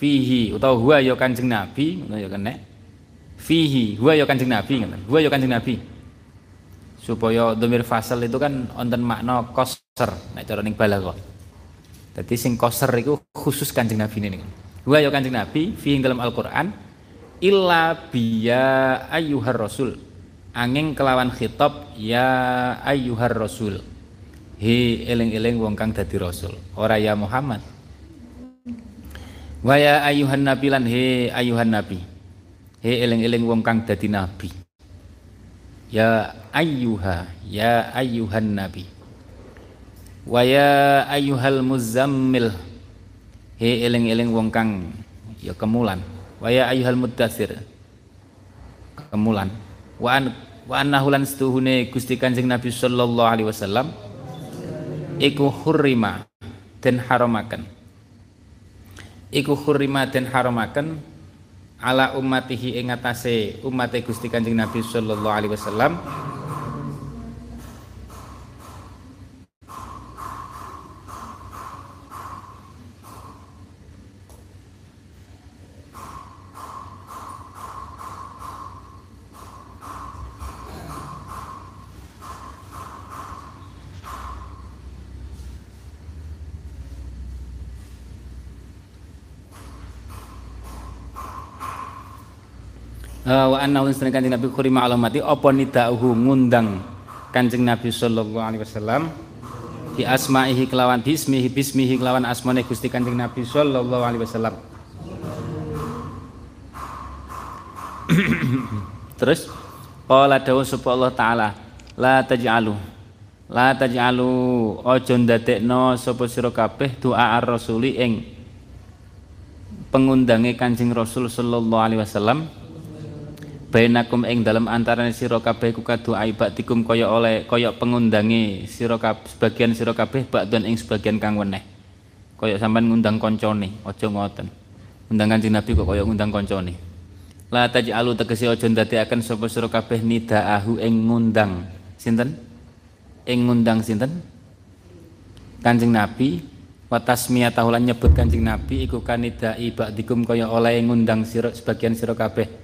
fihi utawa huwa ya Kanjeng Nabi ngono ya kene fihi huwa ya Kanjeng Nabi ngoten huwa ya Kanjeng Nabi supaya domir fasal itu kan onten makna koser nek cara ning balaghah. Dadi sing koser itu khusus Kanjeng Nabi ini. Wa ya Kanjeng Nabi fi dalam Al-Qur'an illa biya ayyuhar rasul. Angin kelawan khitab ya ayyuhar rasul. He eling-eling wong kang dadi rasul. Ora ya Muhammad. Wa ya ayyuhan nabi lan he ayyuhan nabi. He eling-eling wong kang dadi nabi. Ya ayyuha ya ayyuhan nabi. Wa ya ayyuhal muzammil. He eling-eling wong kang ya kemulan. Wa ya ayyuhal muddatsir. Kemulan. Wa an wa annahu lan setuhune Gusti Kanjeng Nabi sallallahu alaihi wasallam. Iku hurrima den haramaken iku hurrima den haramaken ala ummatihi ing atase umat Gusti Kanjeng Nabi sallallahu alaihi wasallam wa anna ulun kanjeng Nabi khurima alamati apa nidauhu ngundang kanjeng Nabi sallallahu alaihi wasallam? Di asma'ihi kelawan bismihi bismihi kelawan asmane Gusti kanjeng Nabi sallallahu alaihi wasallam. Terus qala dawu sapa Allah taala la taj'alu la taj'alu aja ndadekno sapa sira kabeh doa ar-rasuli ing pengundange Kanjeng Rasul sallallahu alaihi wasallam bainakum ing dalam antarané sira kabeh ku kadua ibadikum kaya oleh kaya pengundange sira sebagian sira kabeh bakdon ing sebagian kang weneh. Kaya sampean ngundang koncone aja ngoten. Undang Kanjeng Nabi kok kaya ngundang koncone. La taj'alu tegese aja ndadekaken sapa sira kabeh nidaahu ing ngundang. Sinten? Ing ngundang sinten? Kanjeng Nabi wa tasmiyatahu lan nyebut Kanjeng Nabi iku kanidai ba'dikum kaya oleh ngundang sira sebagian sira kabeh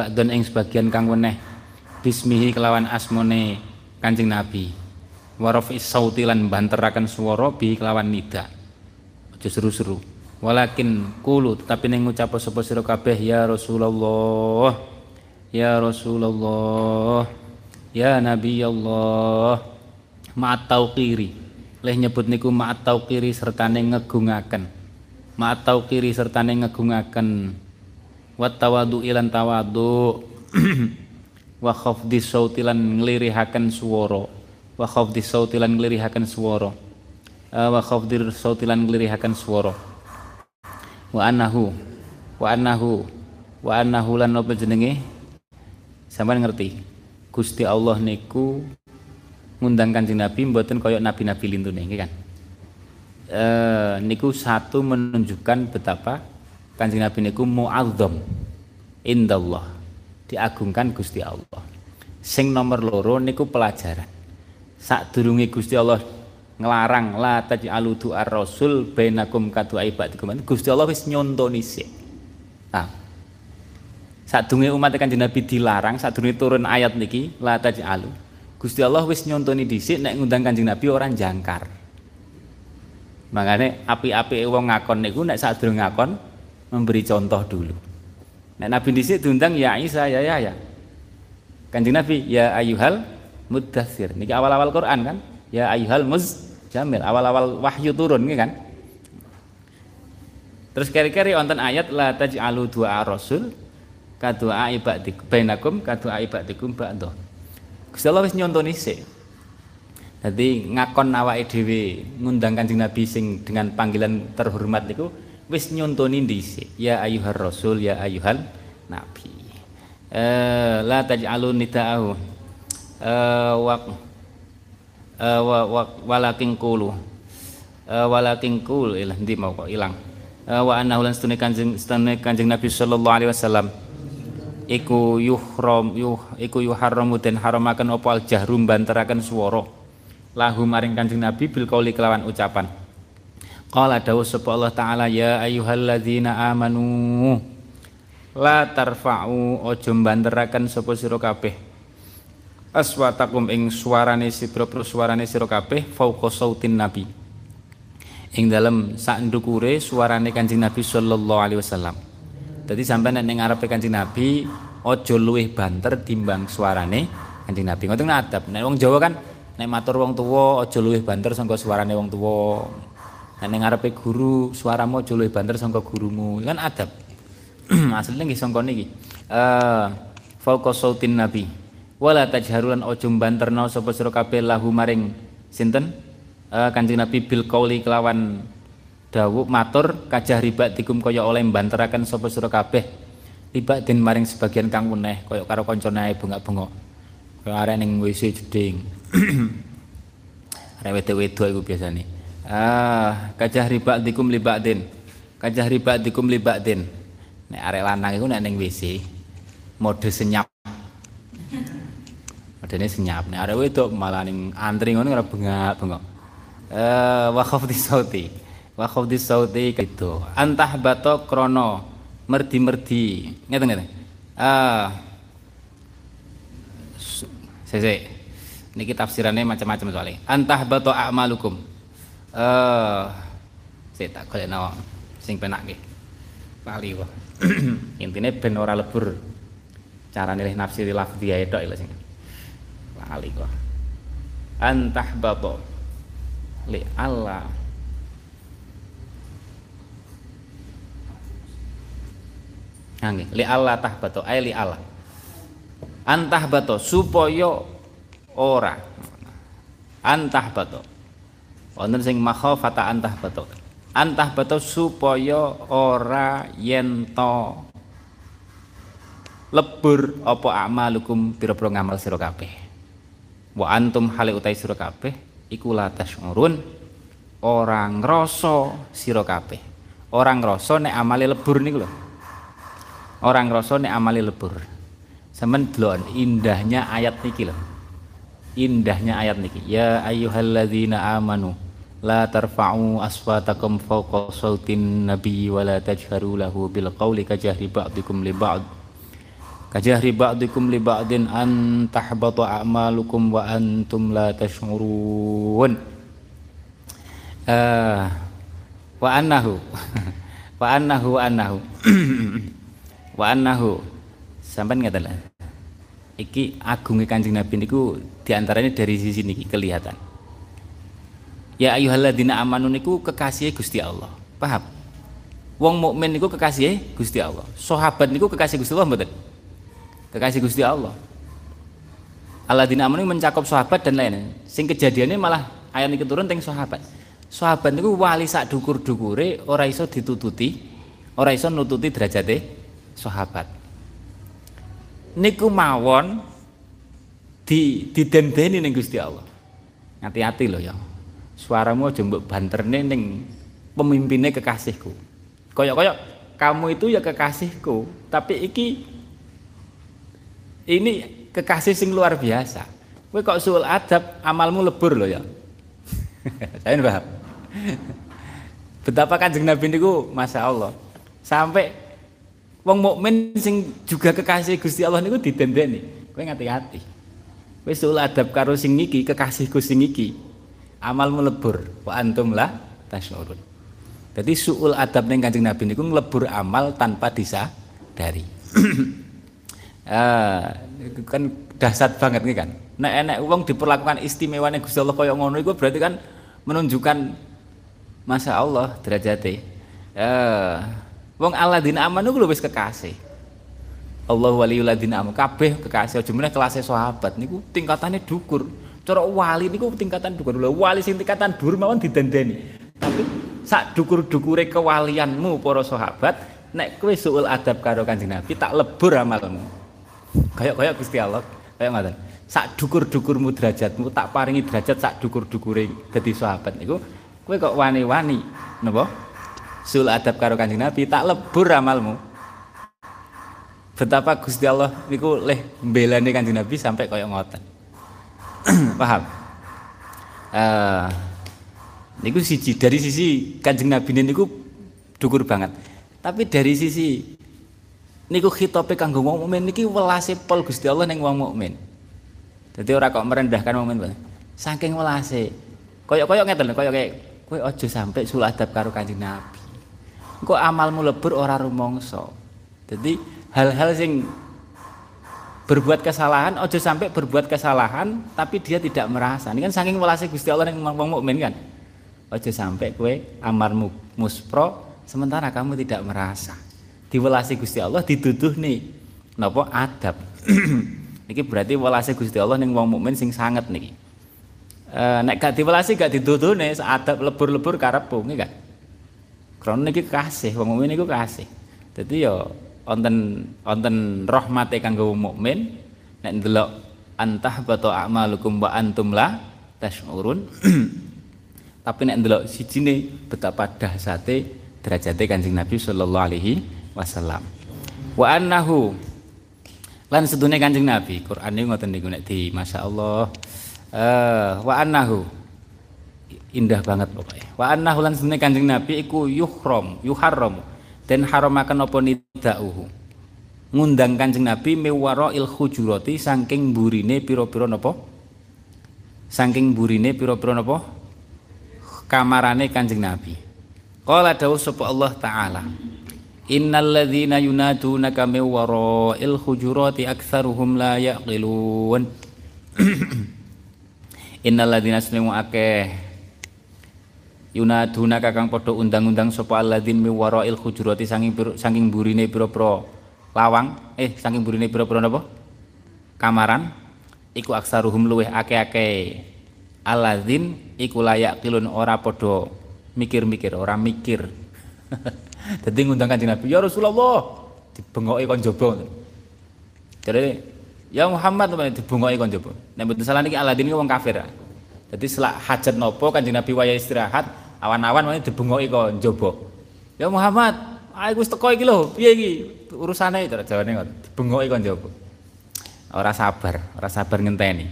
Ba'don ing sebagian kang weneh. Bismihi kelawan asmone Kanjeng Nabi. Warof sauti lan banteraken swara bi kelawan nida. Aja seru-seru. Walakin kulu tapi ning ngucap sapa sira kabeh ya Rasulullah ya Rasulullah ya Nabi Allah ma'at tauqiri. Leh nyebut niku ma'at tauqiri sertane ngegungaken. Ma'at tauqiri sertane ngegungaken wat tawadu ilan tawadu. Wa khafdi sauti lan nglirihaken swara wa khafdi sauti lan nglirihaken swara uh, wa khafdi sauti lan nglirihaken swara wa annahu wa annahu wa annahu lan apa jenenge? Sampean ngerti? Gusti Allah niku ngundang kanjeng Nabi mboten kaya nabi-nabi lintune nggih kan? E, niku satu menunjukkan betapa Kanjeng Nabi niku muazzam indallah diagungkan Gusti Allah. Sing nomor loro niku pelajaran. Sadurunge Gusti Allah ngelarang la taj'alu du'ar rasul bainakum kadu ibadikum. Gusti Allah wis nyontoni sik. Nah, sadurunge umat Kanjeng Nabi dilarang, sadurunge turun ayat niki la taj'alu. Gusti Allah wis nyontoni dhisik nek ngundang Kanjeng Nabi orang jangkar. Makanya api-api wong ngakon niku nek sadurunge ngakon memberi contoh dulu. Nah, Nabi dhisik diundang ya Isa ya ya ya. Kanjeng Nabi ya ayuhal mudathir. Niki awal-awal Quran kan? Ya ayuhal muzjamil. Awal-awal wahyu turun nggih kan? Terus kari-kari wonten ayat la taj'alu du'a rasul kadua ibadikum bainakum kadua ibadikum ba'da. Gusti Allah wis nyontoni sik. Dadi ngakon awake dhewe ngundang Kanjeng Nabi sing dengan panggilan terhormat niku wis nyontoni dhisik. Ya ayuhar rasul ya ayuhal nabi. Eh la taj'alu nida'ahu. Eh wa eh wa, wa walakin qulu. Eh walakin qul ilah ndi mau kok ilang. Wa annahu lan stune kanjeng stune kanjeng nabi sallallahu alaihi wasallam. Iku yuhram yuh iku yuharramu den haramaken apa? Al jahrum banteraken swara. Lahu maring kanjeng nabi bil qauli kelawan ucapan Qala dawuh sapa Allah taala ya ayyuhalladzina amanu la tarfa'u aja mbanteraken sapa sira kabeh. Aswatakum ing suarane sira suarane sira kabeh fauqa sautin nabi. Ing dalem sak ndukure suarane Kanjeng Nabi sallallahu alaihi wasallam. Dadi sampeyan nek ning ngarepe Kanjeng Nabi aja luwih banter timbang suarane Kanjeng Nabi. Ngoten adab. Nek wong Jawa kan nek matur wong tuwa aja luwih banter sangka suarane wong tuwa Ning ngarepe guru suaramu aja luwih banter sangka gurumu. Kan adab. Asline nggih sangka niki. Eh fauqa sautin nabi. Wala tajharulan aja banterno sapa sira kabeh lahu maring sinten? Uh, Kanjeng Nabi bil qauli kelawan dawuh matur kajah ribat dikum kaya oleh mbanteraken sapa sira kabeh ribak den maring sebagian kang meneh kaya karo kancane bengak-bengok kaya arek ning WC jeding arek wedok-wedok iku biasane Ah, kajah riba dikum libadin. Kajah riba dikum libadin. Nek arek lanang iku nek ning WC mode senyap. Modene senyap. Nek arek wedok malah ning antri ngono ora bengak-bengok. Eh, wa khafdi sauti. Wa khafdi sauti gitu. Antah bato krono merdi-merdi. Ngeten-ngeten. Ah. Sese. Niki tafsirannya macam-macam soalnya. Antah bato a'malukum eh saya tak golekno sing penak nggih. Lali kok. Intine ben ora lebur. cara nilai nafsiri lafdhiyah itu lho sing lali kok antah bato li Allah Nggih, li Allah tahbato ay li Allah. Antah bato supaya ora. Antah bato. Wonten sing makhafata antah bato. Antah bato supaya ora yen to lebur apa amalukum pira-pira ngamal sira kabeh. Wa antum hale utai sira kabeh iku la tasyurun ora ngrasa sira kabeh. Ora ngrasa nek amale lebur niku lho orang rasa nek amali lebur sampean delok indahnya ayat niki lho indahnya ayat niki. Ya ayyuhalladzina amanu la tarfa'u aswatakum fawqa sautin nabi wa la tajharu lahu bil qawli kajahri ba'dikum li ba'd. Kajahri ba'dikum li ba'din an tahbata a'malukum wa antum la tash'urun. Uh, wa annahu wa annahu wa annahu. Wa annahu. Sampean ngeten lah iki agungnya Kanjeng Nabi niku di antaranya dari sisi niki kelihatan. Ya ayyuhalladzina amanu niku kekasih Gusti Allah. Paham? Wong mukmin niku kekasih Gusti Allah. Sahabat niku kekasih Gusti Allah mboten? Kekasih Gusti Allah. Alladzina amanu mencakup sahabat dan lain sing kejadiannya malah ayat niki turun teng sahabat. Sahabat niku wali sak dukur-dukure ora iso ditututi ora iso nututi derajate sahabat niku mawon di didendeni ning Gusti Allah. Hati-hati loh ya. Suaramu aja mbok banterne ning pemimpinnya kekasihku. Koyok-koyok kamu itu ya kekasihku tapi iki ini kekasih sing luar biasa. Kowe kok suul adab amalmu lebur loh ya. Saya paham. Betapa kanjeng Nabi niku Masya Allah sampai Wong mukmin sing juga kekasih Gusti Allah niku didendeni. Kowe ngati-ati. Kowe sul adab karo sing iki, kekasihku sing iki. Amalmu lebur wa antum la tasyurun. Jadi suul adab ning Kanjeng Nabi niku nglebur amal tanpa disadari. ah, kan dahsyat banget nih kan. Nek enek wong diperlakukan istimewane Gusti Allah kaya ngono iku berarti kan menunjukkan Masya Allah derajate. Ah, Wong alladzina amanu ku wis kekasih. Allah waliyul ladzina amanu kabeh kekasih aja meneh kelas sahabat niku tingkatannya dukur. Cara wali niku tingkatan dukur. Lho wali sing tingkatan dhuwur mawon didendeni. Tapi sak dukur-dukure kewalianmu para sahabat nek kowe suul adab karo Kanjeng Nabi tak lebur amalmu. Kayak-kayak Gusti Allah, kayak ngoten. Sak dukur-dukurmu derajatmu tak paringi derajat sak dukur-dukure dadi sahabat niku kowe kok wani-wani napa? Sul adab karo Kanjeng Nabi tak lebur amalmu. Betapa Gusti Allah niku leh mbelane Kanjeng Nabi sampai kaya ngoten. Paham? Uh, niku siji dari sisi Kanjeng Nabi niku dukur banget. Tapi dari sisi niku khitope kanggo wong mukmin niki welase pol Gusti Allah ning wong mukmin. Dadi ora kok merendahkan wong mukmin saking welase. Kaya-kaya ngeten kaya kayak kowe aja sampai sul adab karo Kanjeng Nabi kok amalmu lebur ora rumongso jadi hal-hal sing berbuat kesalahan ojo sampai berbuat kesalahan tapi dia tidak merasa. Ini kan saking welase Gusti Allah yang wong mukmin kan? Ojo sampai kue amarmu muspro sementara kamu tidak merasa. Diwelasi Gusti Allah dituduh nih nopo adab. Ini berarti welase Gusti Allah yang wong mukmin sing sangat nih e, nek gak diwelasi gak dituduh nih adab lebur-lebur karepmu nggih kan Krana niki kasih, wong mukmin niku kasih. Dadi ya wonten wonten rahmate kanggo mukmin nek ndelok antah bata a'malukum wa antum la tasyurun. Tapi nek ndelok sijine betapa dahsate derajate Kanjeng Nabi sallallahu alaihi wasallam. Wa annahu lan sedune Kanjeng Nabi, Quran niku ngoten niku nek di masyaallah. Uh, wa annahu indah banget pokoknya. Wa anna hulan sunne kanjeng nabi iku yuhram yuharram dan haramaken apa nidauhu. Ngundang kanjeng nabi mewara il hujurati saking burine pira-pira napa? Saking burine pira-pira napa? Kamarane kanjeng nabi. Qala dawuh sapa Allah taala. Innal ladzina yunadunaka min wara'il hujurati aktsaruhum la yaqilun. Innal ladzina aslimu akeh yunadunaka kang padha undang-undang sapa alladzin min wara'il hujurati saking saking burine pira-pira lawang eh saking burine pira-pira napa kamaran iku aksaruhum luweh akeh-akeh alladzin iku layak kilun ora padha mikir-mikir ora mikir Dadi ngundang Kanjeng Nabi, "Ya Rasulullah." Dibengoki kon jaba. Jadi Ya Muhammad dibungoki kon jaba. Nek mboten salah niki Aladin wong kafir. Jadi selak hajat nopo Kanjeng Nabi waya istirahat, awan-awan meneh dibungoki kon jaba. Ya Muhammad, aku wis teko iki lho, piye iki? Urusane cara jawane ngoten. Dibungoki kon jaba. Ora sabar, ora sabar ngenteni.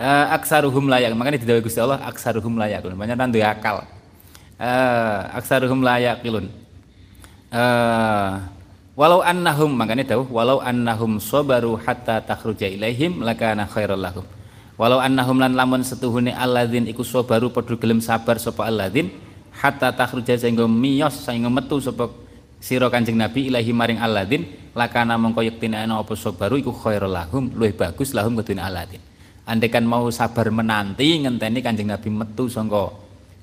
Uh, aksaruhum layak, makanya didhawuhi Gusti Allah aksaruhum layak. Banyak nang duwe akal. Uh, aksaruhum layak kilun uh, walau annahum makanya tahu walau annahum sabaru hatta takhruja ilaihim lakana khairal lahum walau annahum lan lamun setuhune alladzin iku sabaru padha gelem sabar sapa alladzin hatta takhruja sehingga miyos sehingga metu sapa sira Kanjeng Nabi ilahi maring alladzin lakana mongko yektine ana apa sabaru iku khairal lahum luwih bagus lahum kedune alladzin andekan mau sabar menanti ngenteni Kanjeng Nabi metu sangka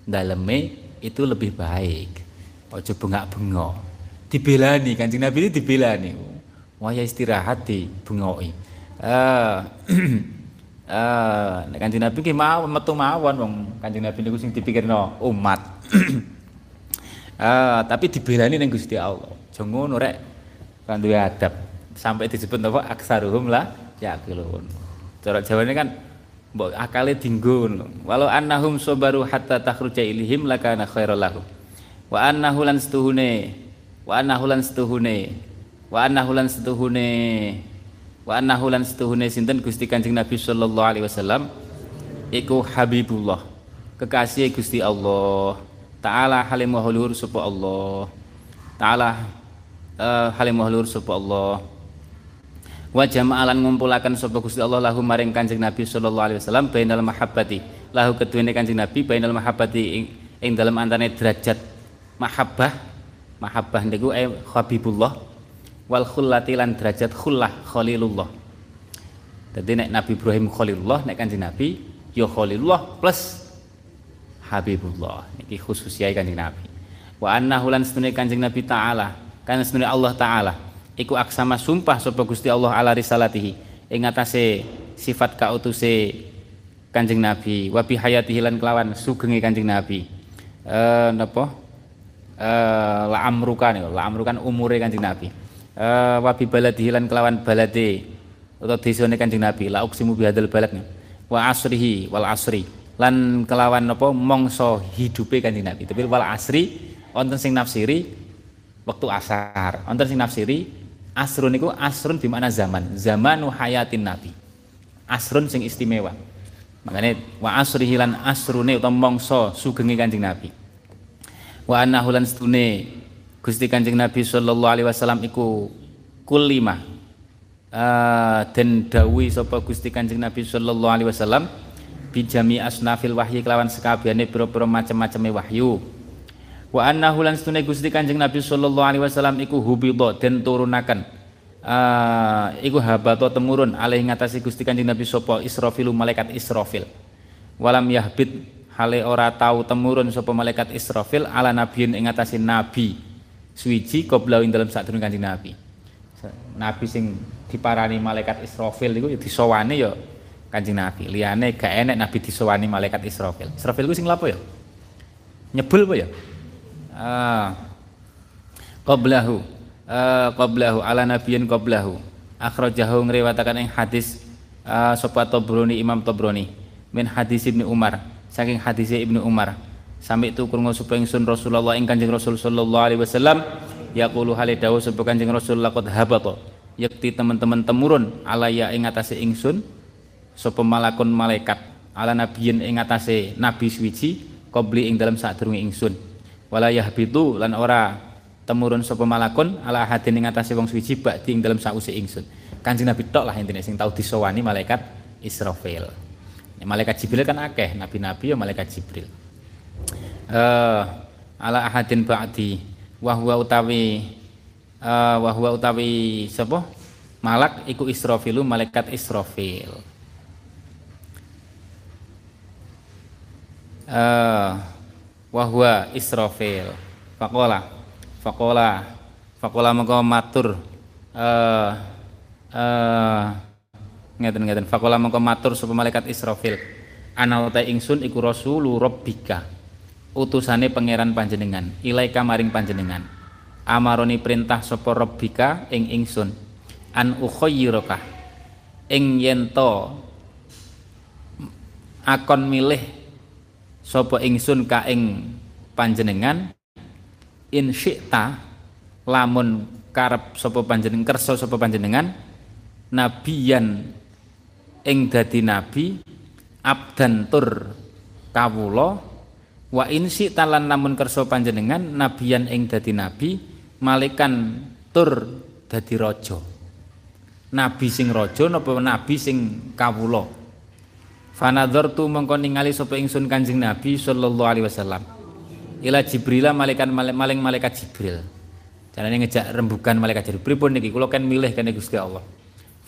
daleme itu lebih baik ojo bengak-bengok dibelani Kanjeng Nabi ini dibelani. Waya istirahat di bengoi. Eh eh nek Kanjeng Nabi ki mau metu mawon wong Kanjeng Nabi niku sing dipikirno umat. eh tapi dibelani ning Gusti Allah. Aja ngono rek. Kan duwe adab. Sampai disebut apa aksaruhum lah yaqilun. Cara Jawane kan mbok akale dinggo Walau annahum sabaru hatta takhruja ilihim lakana khairal lahum. Wa annahu lan setuhune wa annahu lan setuhune wa annahu lan setuhune wa annahu lan setuhune sinten? Gusti Kanjeng Nabi sallallahu alaihi wasallam iku Habibullah. Kekasih Gusti Allah. Taala halim mahluhur sapa Allah. Taala uh, halim mahluhur sapa Allah. Wa jama'alan ngumpulaken sapa Gusti Allah lahu maring Kanjeng Nabi sallallahu alaihi wasallam bainal mahabbati. Lahu keduene Kanjeng Nabi bainal mahabbati ing, ing dalam antane derajat mahabbah. Mahabbah niku eh habibullah wal khullati lan derajat khullah khalilullah. Jadi nek Nabi Ibrahim khalilullah nek kanjeng Nabi ya khalilullah plus habibullah. Niki khususiyai kanjeng Nabi. Wa annahu lan sunne kanjeng Nabi taala kan sunne Allah taala. Iku aksama sumpah sapa Gusti Allah ala risalatihi ing atase sifat kautuse Kanjeng Nabi. Wa bi hayatihi lan kelawan sugenge Kanjeng Nabi. Eh napa? Uh, la amrukan ya, la amrukan umure Kanjeng Nabi. Uh, wa bi baladihi lan kelawan balade utawa desane Kanjeng Nabi, la uksimu bihadzal balad. Wa asrihi wal asri. Lan kelawan napa mongso hidupe Kanjeng Nabi. Tapi wal asri wonten sing nafsiri waktu asar. Wonten sing nafsiri asrun niku asrun di mana zaman, zamanu hayatin Nabi. Asrun sing istimewa. Makanya wa asrihi lan asrune utawa mongso sugenge Kanjeng Nabi wa annahu lan Gusti Kanjeng Nabi sallallahu alaihi wasallam iku kulima. Uh, dan dawi sapa Gusti Kanjeng Nabi sallallahu alaihi wasallam bijami asnafil wahyi kelawan sekabehane pira-pira macam-macame wahyu. Wa annahu lan stune Gusti Kanjeng Nabi sallallahu alaihi wasallam iku hubidha den turunaken. Uh, iku habato temurun alih ngatasi Gusti Kanjeng Nabi sapa Israfil malaikat Israfil. Walam yahbit hale ora tahu temurun sapa malaikat Israfil ala nabiyin ing atase nabi suwiji qabla ing dalam sadurunge Kanjeng Nabi. Nabi sing diparani malaikat Israfil iku ya disowani ya Kanjeng Nabi. Liyane gak enek nabi disowani malaikat Israfil. Israfil iku sing lapo ya? Nyebul apa ya? Ah. Qablahu. Uh, qablahu ala nabiyin qablahu. Akhrajahu ngriwataken ing hadis uh, sapa Tobroni Imam Tobroni min hadis Ibnu Umar saking hadis Ibnu Umar sampai itu krungu supaya ingsun Rasulullah ing Kanjeng Rasul sallallahu alaihi wasallam yaqulu hale dawuh sapa Kanjeng Rasul laqad habata yakti teman-teman temurun alaya ing atase ingsun sapa malakun malaikat ala nabiyin ing atase nabi suwiji qabli ing dalam sadurunge ingsun. Wala yahbitu lan ora temurun sapa malakun ala hadin ing atase wong suwiji bakti ing dalam sause ingsun. Kanjeng Nabi tok lah intine sing tau disowani malaikat Israfil. Malaikat Jibril kan akeh, nabi-nabi ya malaikat Jibril. Uh, ala ahadin ba'di. Wa huwa utawi uh, utawi sapa? Malak iku Israfilu malaikat Israfil. Uh, wa huwa Israfil. Faqala faqala faqala maka matur. Uh, uh, ngeten ngeten. Faqala maka matur sapa malaikat Israfil. Ana ingsun iku rasulu rabbika utusane pangeran panjenengan ilaika maring panjenengan. Amaroni perintah sapa rabbika ing ingsun an ukhayyiraka ing yento akon milih sapa ingsun ka ing panjenengan in lamun karep sapa panjenengan kersa sapa panjenengan nabiyan ing dadi nabi abdan tur wa insi talan namun kersa panjenengan nabiyan ing dadi nabi malikan tur dadi raja. Nabi sing raja napa nabi sing kawula? Fanadzartu mongko ningali sapa ingsun Kanjeng Nabi sallallahu alaihi wasallam. Ila Jibril malaikat maling malaikat Jibril. Carane ngejak rembugan malaikat Jibril. Pripun niki? Kula kan milih kene Gusti Allah.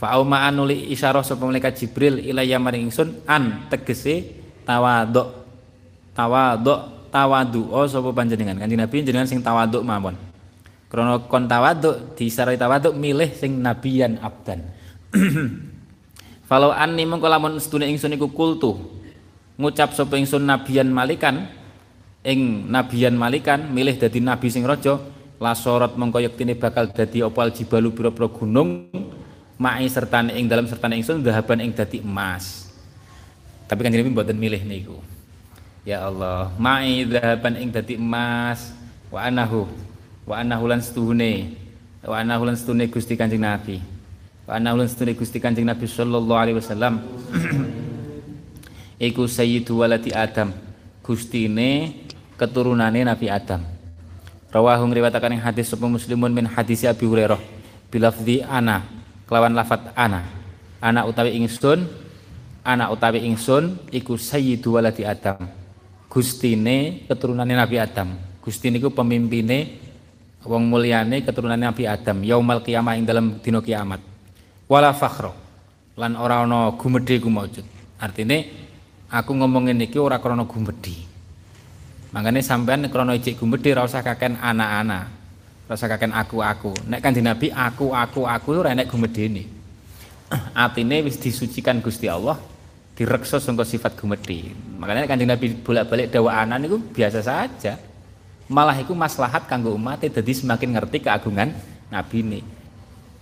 Fa'auma anuli isyarah sapa malaikat Jibril ilaya maring ingsun an tegese tawaduk. Tawaduk tawadu oh sapa panjenengan. Kanjeng Nabi jenengan sing tawaduk mawon. Krana kon tawaduk disarai tawaduk milih sing nabiyan abdan. Falau anni mengko lamun sedune ingsun iku kultu ngucap sapa ingsun nabiyan malikan ing nabiyan malikan milih dadi nabi sing raja la sorot mengko yektine bakal dadi opal jibalu pira-pira gunung ma'i sertane ing dalam sertane ingsun dahaban ing dadi emas. Tapi kan Nabi mboten milih niku. Ya Allah, ma'i dahaban ing dadi emas wa anahu wa anahu lan setuhune wa anahu lan setuhune Gusti Kanjeng Nabi. Wa anahu lan setuhune Gusti Kanjeng Nabi sallallahu alaihi wasallam. Iku sayyidu walati Adam. Gustine keturunane Nabi Adam. Rawahu ngriwataken ing hadis sapa Muslimun min hadis Abi Hurairah bilafzi ana kelawan lafat ana anak utawi ingsun anak utawi ingsun iku sayyidu waladi Adam gustine keturunane Nabi Adam. Gusti niku pemimpine wong mulyane keturunane Nabi Adam. Yaumal kiamah ing dalam dina kiamat. Wala fakhro lan ora ana gumedhe ku maujud aku ngomongin iki ora krana gumedhe makanya sampean krana ijik gumedhe ora usah kaken anak-anak. Rasa kakek aku aku nek kanjeng nabi aku aku aku ora nek gumedene atine wis disucikan Gusti Allah direksa sangka sifat gumedhe makanya kanjeng nabi bolak-balik dawa anak niku biasa saja. Malah iku maslahat kanggo umat dadi semakin ngerti keagungan nabi ini.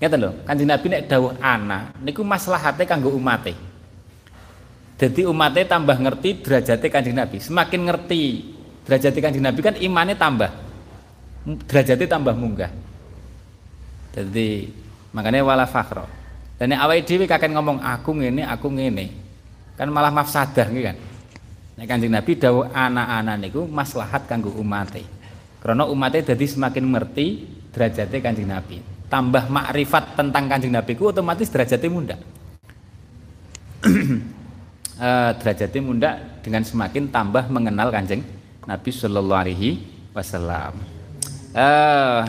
Ngeten lho? Kanjeng nabi nek dawuh anak niku maslahate kanggo umate. Jadi umatnya tambah ngerti derajatnya kanjeng nabi. Semakin ngerti derajatnya kanjeng nabi kan imannya tambah derajatnya tambah munggah. Jadi makanya wala fakhro dan awal dewi kakek ngomong aku ngene aku ngene kan malah mafsadah gitu kan Nek Kanjeng Nabi dawuh anak-anak niku maslahat kanggo umate. Karena umate jadi semakin ngerti derajatnya Kanjeng Nabi. Tambah makrifat tentang Kanjeng Nabi ku otomatis derajatnya muda. uh, derajatnya muda dengan semakin tambah mengenal Kanjeng Nabi Shallallahu alaihi wasallam uh,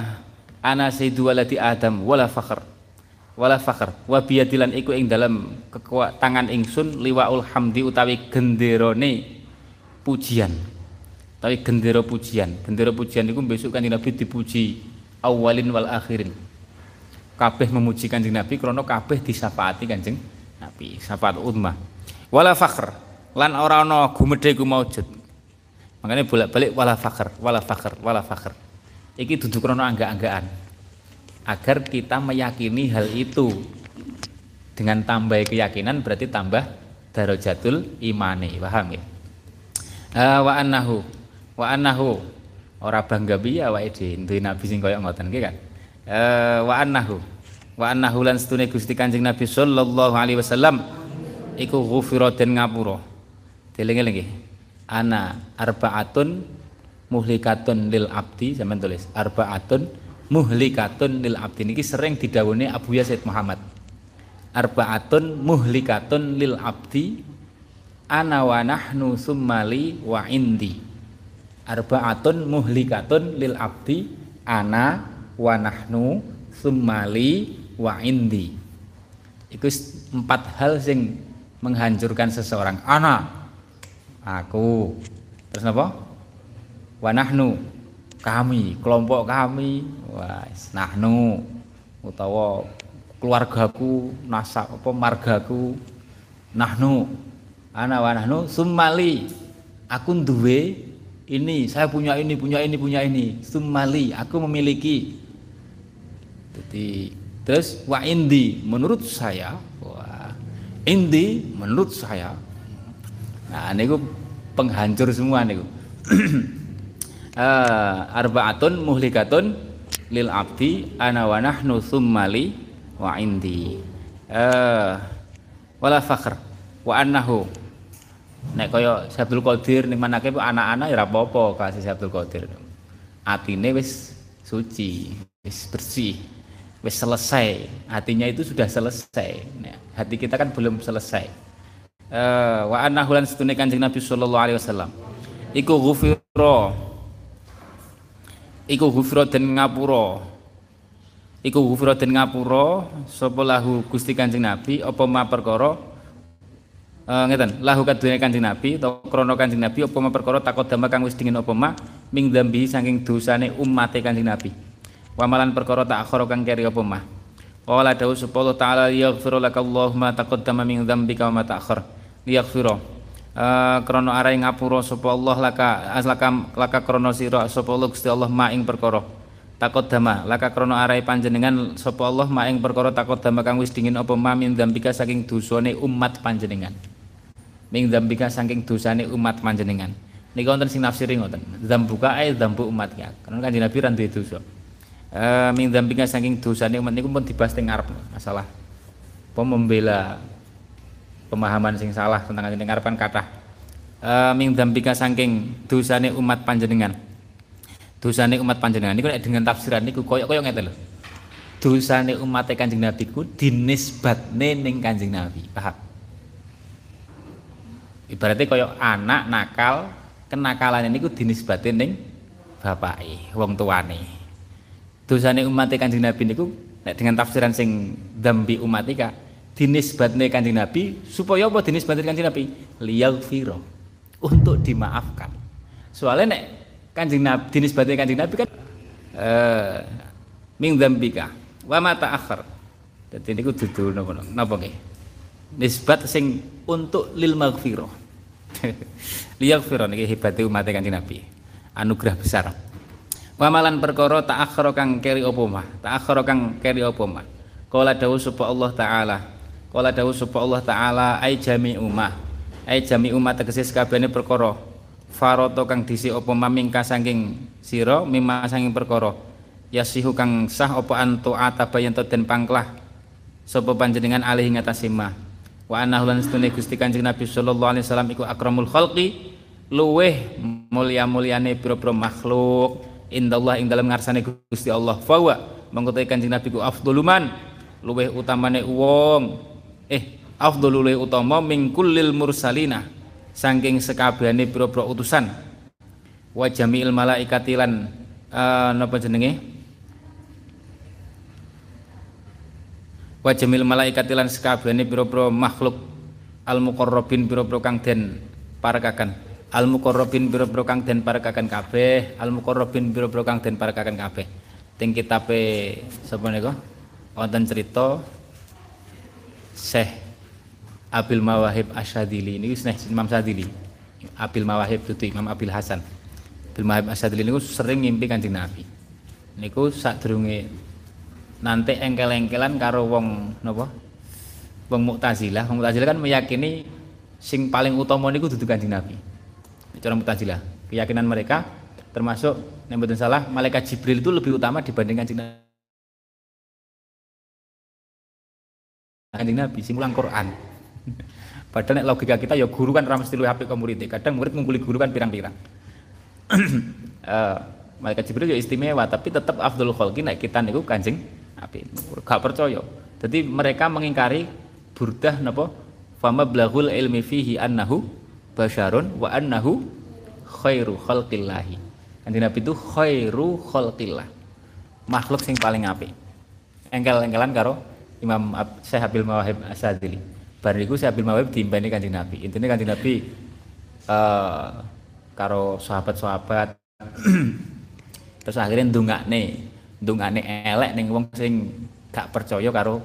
ana sayyidu waladi adam wala fakhr wala fakhr. Wa biyadilan iku ing dalam tangan ingsun liwaul hamdi utawi genderone pujian. Utawi gendera pujian. Gendera pujian iku besok kanjeng Nabi dipuji awalin wal akhirin. Kabeh memuji kanjeng Nabi krana kabeh disapaati kanjeng Nabi syafaat ummah. Wala fakhr. Lan ora ana gumedhe ku maujud. Makanya bolak-balik wala fakhr wala fakhr wala fakhr. Iki duduk krono angga-anggaan. Agar kita meyakini hal itu. Dengan tambah keyakinan berarti tambah darajatul imani. Paham ya? Uh, wa annahu wa annahu ora bangga biya awake dhewe duwe nabi sing kaya ngoten nggih kan. Uh, wa annahu wa annahu lan setune Gusti Kanjeng Nabi sallallahu alaihi wasallam iku ghufira den ngapura. Deling-eling nggih. Ana arbaatun muhlikatun lil abdi sampean tulis arbaatun muhlikatun lil abdi niki sering didhawuhi Abu Yazid Muhammad. Arbaatun muhlikatun lil abdi. Ana wa nahnu summali wa indi. Arbaatun muhlikatun lil abdi. Ana wa nahnu summali wa indi. Itu empat hal sing menghancurkan seseorang. Ana aku. Terus apa wa nahnu kami kelompok kami wis nahnu utawa keluargaku nasak apa margaku. Nahnu ana wa nahnu summali. Aku duwe ini saya punya ini punya ini punya ini. Summali aku memiliki. Jadi terus wa indi menurut saya wah indi menurut saya. Nah ini penghancur semua nih uh, arbaatun muhlikatun lil abdi ana wa nahnu summali wa indi. Uh, wala fakhr. Wa annahu. Nek kaya Syabdul Qadir ning manake anak-anak ya ora apa-apa kasih Syabdul Qadir. Atine wis suci wis bersih wis selesai. Hatinya itu sudah selesai. Nah, hati kita kan belum selesai. Uh, wa annahu lan setune kanjeng Nabi sallallahu alaihi wasallam. Iku ghufira iku ghufra den ngapura. Iku ghufra den ngapura sapa lahu Gusti Kanjeng Nabi apa ma perkara? Uh, ngeten lahu kadune Kanjeng Nabi utawa krana Kanjeng Nabi apa ma perkara? Takut dama kang wis dingin apa ma? Ming dambi saking dosane umate Kanjeng Nabi. Wamalan perkara tak akhara kang keri apa ma? Qala dawu supaya ta'ala yaghfir lakallahumma taqaddama min dzambika wa ma ta'akhkhar. Liyaghfira uh, krono arai ngapura sapa Allah laka aslaka laka krono sira sapa Allah Gusti Allah ma ing perkara. Takut dama laka krono arai panjenengan sapa Allah ma ing perkara takut dama kang wis dingin ma min dzambika saking dosane umat panjenengan. Min dzambika saking dosane umat panjenengan. Niki wonten sing nafsiri ngoten. Dzambuka ae dzambu umat ya. Karena kanjeng Nabi ra duwe dosa. Uh, min dzambika saking dosane umat niku pun dibahas teng ngarep masalah. Membela pemahaman sing salah tentang kanjeng ngarepan kathah e, ming dambika saking dosane umat panjenengan. Dosane umat panjenengan niku nek dengan tafsiran niku koyok-koyok ngeten lho. Dosane umat kanjeng Nabi ku dinisbatne ning kanjeng Nabi. Paham? Ibaratnya koyok anak nakal kenakalan ini ku dinisbatin ning bapake wong tuane. Dosane umat kanjeng Nabi niku nek dengan tafsiran sing dambi umatika dinisbatne kanjeng Nabi supaya apa dinisbatne kanjeng Nabi? Liyaghfira untuk dimaafkan. Soalnya nek kanjeng Nabi dinisbatne kanjeng Nabi kan eh ming dzambika wa ma ta'akhir dadi niku dudu napa napa nggih? Nisbat sing untuk lil maghfirah liyaghfira niki hebate umat kanjeng Nabi. Anugerah besar. Wamalan perkara ta'akhkhara kang keri apa mah ta'akhkhara kang keri apa mah Kala dawuh sapa Allah taala Kala dawuh sapa Allah taala ai jami umah. Ai jami umah tegese sakabehane perkara. Faroto kang disi apa mamingka saking sira mimma saking perkara. Yasihu kang sah apa antu atabayan den pangklah sapa panjenengan alih ngatasi ma. Wa anahu lan stune Gusti Kanjeng Nabi sallallahu alaihi wasallam iku akramul khalqi luweh mulia-muliane pira-pira makhluk indallah ing dalam ngarsane Gusti Allah fawa mongko Kanjeng Nabi ku afduluman luweh utamane wong eh afdhalul utama min kullil mursalina saking sekabehane pira-pira utusan. Wa jami'il malaikati lan uh, napa jenenge? Wa jamil malaikati lan sekabehane pira-pira makhluk. Al muqarrabin pira-pira kang den parakaken al muqarrabin pira-pira kang den parakaken kabeh. Al muqarrabin pira-pira kang den parakaken kabeh. Teng kitabe sapa nika? Wonten cerita Syekh Abil Mawahib Asyadili. Ini Imam Sadili Abil Mawahib itu Imam Abil Hasan. Abil Mawahib Asyadili ini sering ngimpi kanjeng Nabi. Niku sadurunge nanti engkel-engkelan karo wong napa? Wong Mu'tazilah. Wong Mu'tazilah kan meyakini sing paling utama niku dudu kanjeng Nabi. Cara Mu'tazilah. Keyakinan mereka termasuk yang betul salah malaikat Jibril itu lebih utama dibanding kanjeng Nabi kanjeng Nabi simulan Quran. Padahal nek logika kita ya guru kan ramai stilu HP ke murid kadang murid mengguli guru kan pirang-pirang. Uh, malaikat Jibril ya istimewa tapi tetap Abdul Khalqi nek kita niku kanjeng Nabi gak percaya. Jadi mereka mengingkari burdah napa? Fama blaghul ilmi fihi annahu basyarun wa annahu khairu khalqillahi. Kanjeng Nabi itu khairu khalqillah. Makhluk sing paling apik. Engkel-engkelan karo Imam Syekh Abil Mawahib Asadili bar niku Syekh Abil Mawahib diimpeni Kanjeng Nabi. Intine Kanjeng Nabi uh, karo sahabat-sahabat. Terus akhirnya ndungakne ndungakne elek ning wong sing gak percaya karo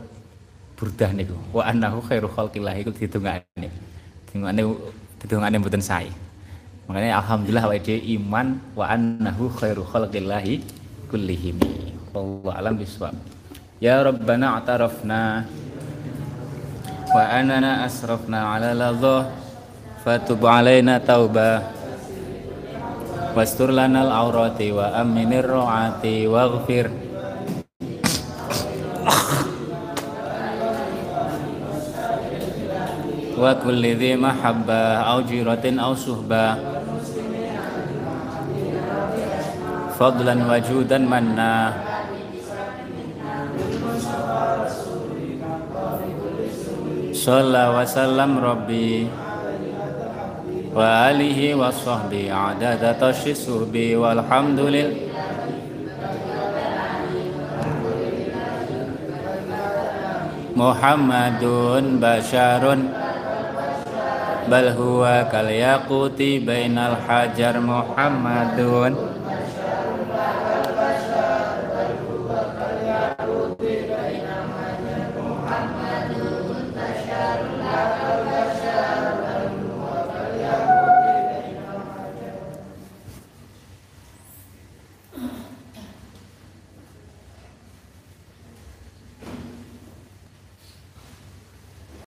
burdah niku. Wa annahu khairu khalqillah iku didungakne didungakne didungakne mboten sae. Makanya alhamdulillah wa iman wa annahu khairu khalqillahi kullihim. Wallahu alam bisawab ya rabbana atarafna. Wa anana asrafna ala ladha fatub alaina taubah wastur lanal aurati wa aminir ro'ati waghfir. Wa kulli dhi mahabbah au jiratin au suhbah fadlan wajudan manna Sallallahu wa sallam rabbi. Wa alihi wa sahbi adada tashis suhbi walhamdulillah. Muhammadun basharun. Bal huwa kal yaquti bainal hajar Muhammadun